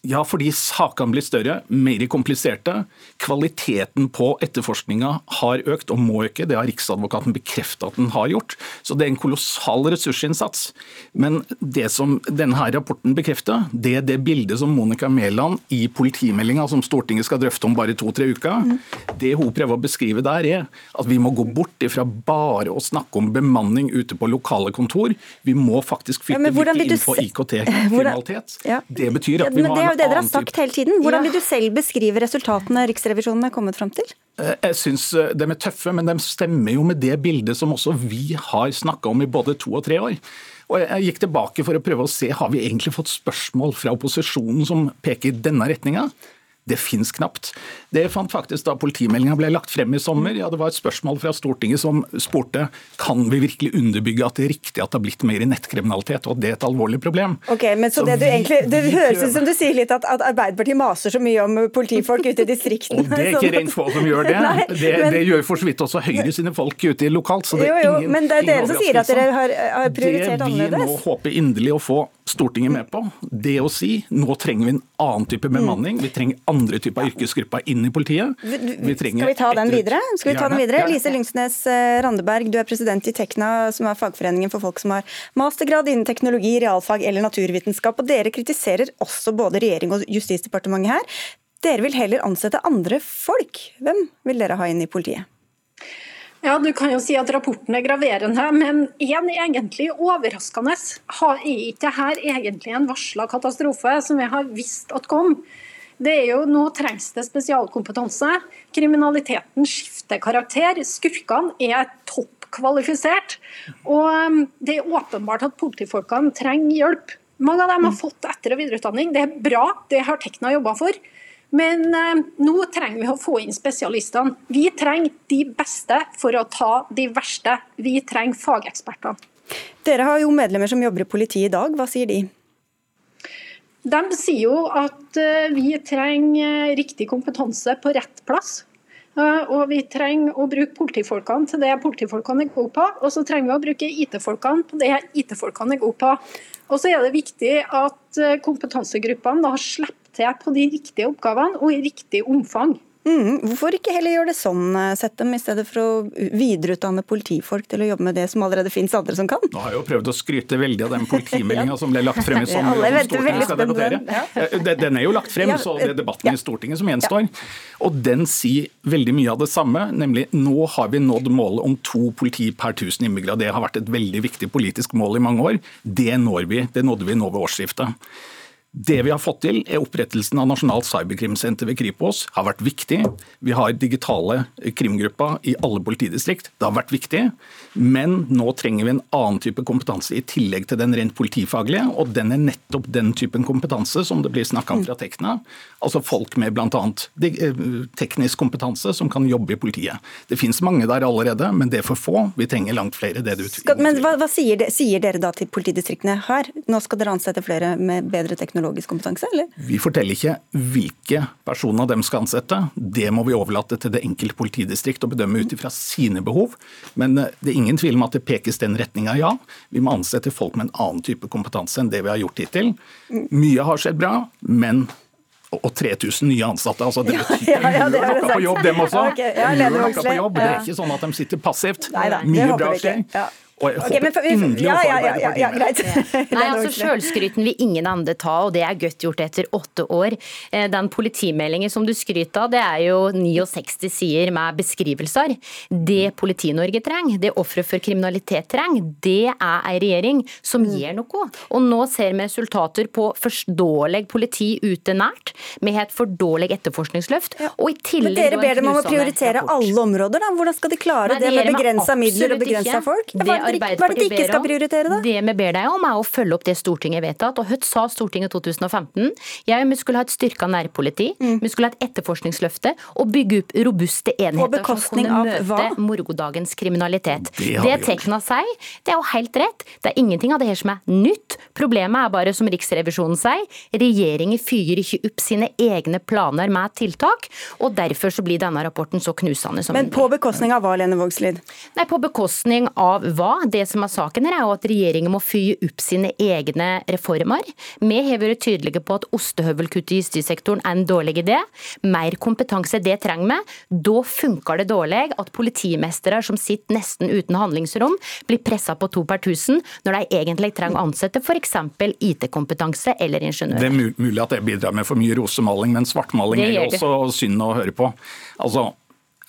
Ja, fordi sakene blir større, mer kompliserte. Kvaliteten på etterforskninga har økt og må øke. Det har Riksadvokaten bekreftet at den har gjort. Så det er en kolossal ressursinnsats. Men det som denne rapporten bekrefter, det er det bildet som Monica Mæland i politimeldinga, som Stortinget skal drøfte om bare to-tre uker, det hun prøver å beskrive der, er at vi må gå bort ifra bare å snakke om bemanning ute på lokale kontor. Vi må faktisk flytte ja, litt inn på IKT-kriminalitet. Ja. Det betyr at vi må ha jo det dere har sagt hele tiden. Hvordan vil du selv beskrive resultatene Riksrevisjonen er kommet fram til? Eh, jeg syns eh, de er tøffe, men de stemmer jo med det bildet som også vi har snakka om i både to og tre år. Og Jeg gikk tilbake for å prøve å se har vi egentlig fått spørsmål fra opposisjonen som peker i denne retninga. Det fins knapt. Det fant faktisk da politimeldinga ble lagt frem i sommer. Ja, Det var et spørsmål fra Stortinget som spurte kan vi virkelig underbygge at det er riktig at det har blitt mer nettkriminalitet, og at det er et alvorlig problem. Ok, men så, Så det, du vi- egentlig, det høres ut som du sier litt at, at Arbeiderpartiet maser så mye om politifolk ute i distriktene. Og det er ikke rent få som gjør det. Nei, det, men- det gjør for så vidt også Høyre sine folk ute i lokalt. Så det Jo, er jo, ingen, men det er dere som sier at dere har, har prioritert Det vi nå må håper inderlig å få Stortinget med på, det å si nå trenger vi en annen type Mm. bemanning. Vi trenger andre typer yrkesgrupper inn i politiet. Vi Skal vi ta den videre? Skal vi ta den videre? Lise Lyngsnes eh, Randeberg, du er president i Tekna, som er fagforeningen for folk som har mastergrad innen teknologi, realfag eller naturvitenskap. Og dere kritiserer også både regjering og Justisdepartementet her. Dere vil heller ansette andre folk. Hvem vil dere ha inn i politiet? Ja, Du kan jo si at rapporten er graverende, men én egentlig overraskende. Er ikke dette egentlig en varsla katastrofe som vi har visst at kom? Det er jo, Nå trengs det spesialkompetanse. Kriminaliteten skifter karakter. Skurkene er toppkvalifisert. Og um, det er åpenbart at politifolkene trenger hjelp. Mange av dem har fått etter- og videreutdanning. Det er bra, det har Tekna jobba for. Men eh, nå trenger vi å få inn spesialistene. Vi trenger de beste for å ta de verste. Vi trenger fagekspertene. Dere har jo medlemmer som jobber i politiet i dag. Hva sier de? De sier jo at eh, vi trenger eh, riktig kompetanse på rett plass. Eh, Og vi trenger å bruke politifolkene til det politifolkene er gode på. Og så trenger vi å bruke IT-folkene på det IT-folkene er gode på. Og så er det viktig at kompetansegruppene da slipper til på de riktige oppgavene og i riktig omfang. Mm, hvorfor ikke heller gjøre det sånn, eh, sett dem, i stedet for å videreutdanne politifolk til å jobbe med det som allerede finnes andre som kan? Nå har jeg jo prøvd å skryte veldig av den politimeldinga som ble lagt frem i sommer. Alle venter veldig Stortinget skal på den, debattere. Eh, den- er jo lagt frem, Ja, så det er debatten ja. i Stortinget som gjenstår. Og den sier veldig mye av det samme, nemlig nå har vi nådd målet om to politi per 1000 innbyggere. Det har vært et veldig viktig politisk mål i mange år. Det når vi. Det nådde vi nå ved årsskiftet. Det vi har fått til, er opprettelsen av Nasjonalt cyberkrimsenter ved Kripos. har vært viktig. Vi har digitale krimgrupper i alle politidistrikt. Det har vært viktig. Men nå trenger vi en annen type kompetanse i tillegg til den rent politifaglige. Og den er nettopp den typen kompetanse som det blir snakka om fra Tekna. Altså folk med bl.a. teknisk kompetanse som kan jobbe i politiet. Det finnes mange der allerede, men det er for få. Vi trenger langt flere. det det men hva, hva sier, de, sier dere da til politidistriktene her? Nå skal dere ansette flere med bedre teknologisk kompetanse, eller? Vi forteller ikke hvilke personer de skal ansette. Det må vi overlate til det enkelte politidistrikt å bedømme ut ifra sine behov. Men eh, det er ingen tvil om at det pekes den retninga, ja. Vi må ansette folk med en annen type kompetanse enn det vi har gjort hittil. Mye har skjedd bra, men og og 3000 nye ansatte. altså Det betyr Ja, ja, det gjør noe på jobb, dem også. Ok, ja, noe på jobb. Det er ikke sånn at de sitter passivt. Nei nei, Mye bra skjer. Og jeg okay, håper for- inderlig ja, å få ja, ja, ja, ja, med. greit. Nei, altså selvskryten Sjølskryten vil ingen andre ta, og det er godt gjort etter åtte år. Eh, Den politimeldingen som du skryter av, det er jo 69 sider med beskrivelser. Det Politi-Norge trenger, det ofre for kriminalitet trenger, det er ei regjering som Mm. gjør noe. Og nå ser vi resultater på forståelig politi ute nært. Vi har et for dårlig etterforskningsløft. Og i tillegg Men dere ber dem om å prioritere rapport. alle områder, da. Hvordan skal de klare Nei, det med gjør begrensa midler og begrensa folk? Det er det, hva er det de ikke skal prioritere, da? Det vi ber deg om, er å følge opp det Stortinget har vedtatt. Og Hødt sa Stortinget 2015? Ja, vi skulle ha et styrka nærpoliti, Mm. vi skulle ha et etterforskningsløfte og bygge opp robuste enheter som bekostning kunne av møte hva? morgodagens kriminalitet. Det Det Tekna sier, det er jo helt rett. Det er ingenting av det her som er nytt. Problemet er bare, som Riksrevisjonen sier, regjeringen fyrer ikke opp sine egne planer med tiltak, og derfor så blir denne rapporten så knusende som Men på bekostning av hva, Lene Vågslid? Nei, På bekostning av hva? Det som er saken her er jo at regjeringen må fyre opp sine egne reformer. Vi har vært tydelige på at ostehøvelkutt i justissektoren er en dårlig idé. Mer kompetanse, det trenger vi. Da funker det dårlig at politimestere som sitter nesten uten handlingsrom, blir pressa på to per tusen, når de egentlig trenger å ansette f.eks. IT-kompetanse eller ingeniører. Det er mulig at det bidrar med for mye rosemaling, men svartmaling Det er jo også synd å høre på. Altså,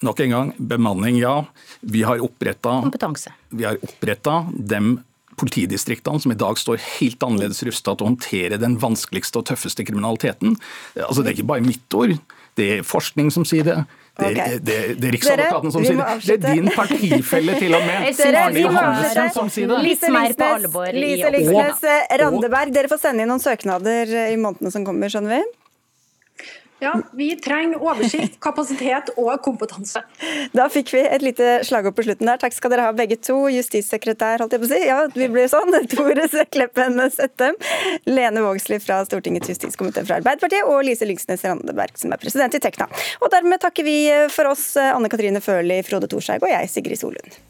nok en gang, bemanning, ja. Vi har oppretta Kompetanse. Vi har oppretta dem politidistriktene som i dag står helt annerledes rusta til å håndtere den vanskeligste og tøffeste kriminaliteten. Altså, det er ikke bare mitt ord, det er forskning som sier det. Det er, okay. det, det er Riksadvokaten som sier det. Det er din partifelle til og med. Dere, Arne Johannessen som sier det. Lise i Lise år. Eh, Randeberg, dere får sende inn noen søknader eh, i månedene som kommer, skjønner vi? Ja, vi trenger oversikt, kapasitet og kompetanse. Da fikk vi et lite slagord på slutten der. Takk skal dere ha begge to. Justissekretær, holdt jeg på å si. Ja, vi blir sånn. Tore Kleppen Settem. Lene Vågslid fra Stortingets justiskomité fra Arbeiderpartiet. Og Lise Lyngsnes Randeberg, som er president i Tekna. Og dermed takker vi for oss, Anne Katrine Førli, Frode Thorshaug og jeg, Sigrid Solund.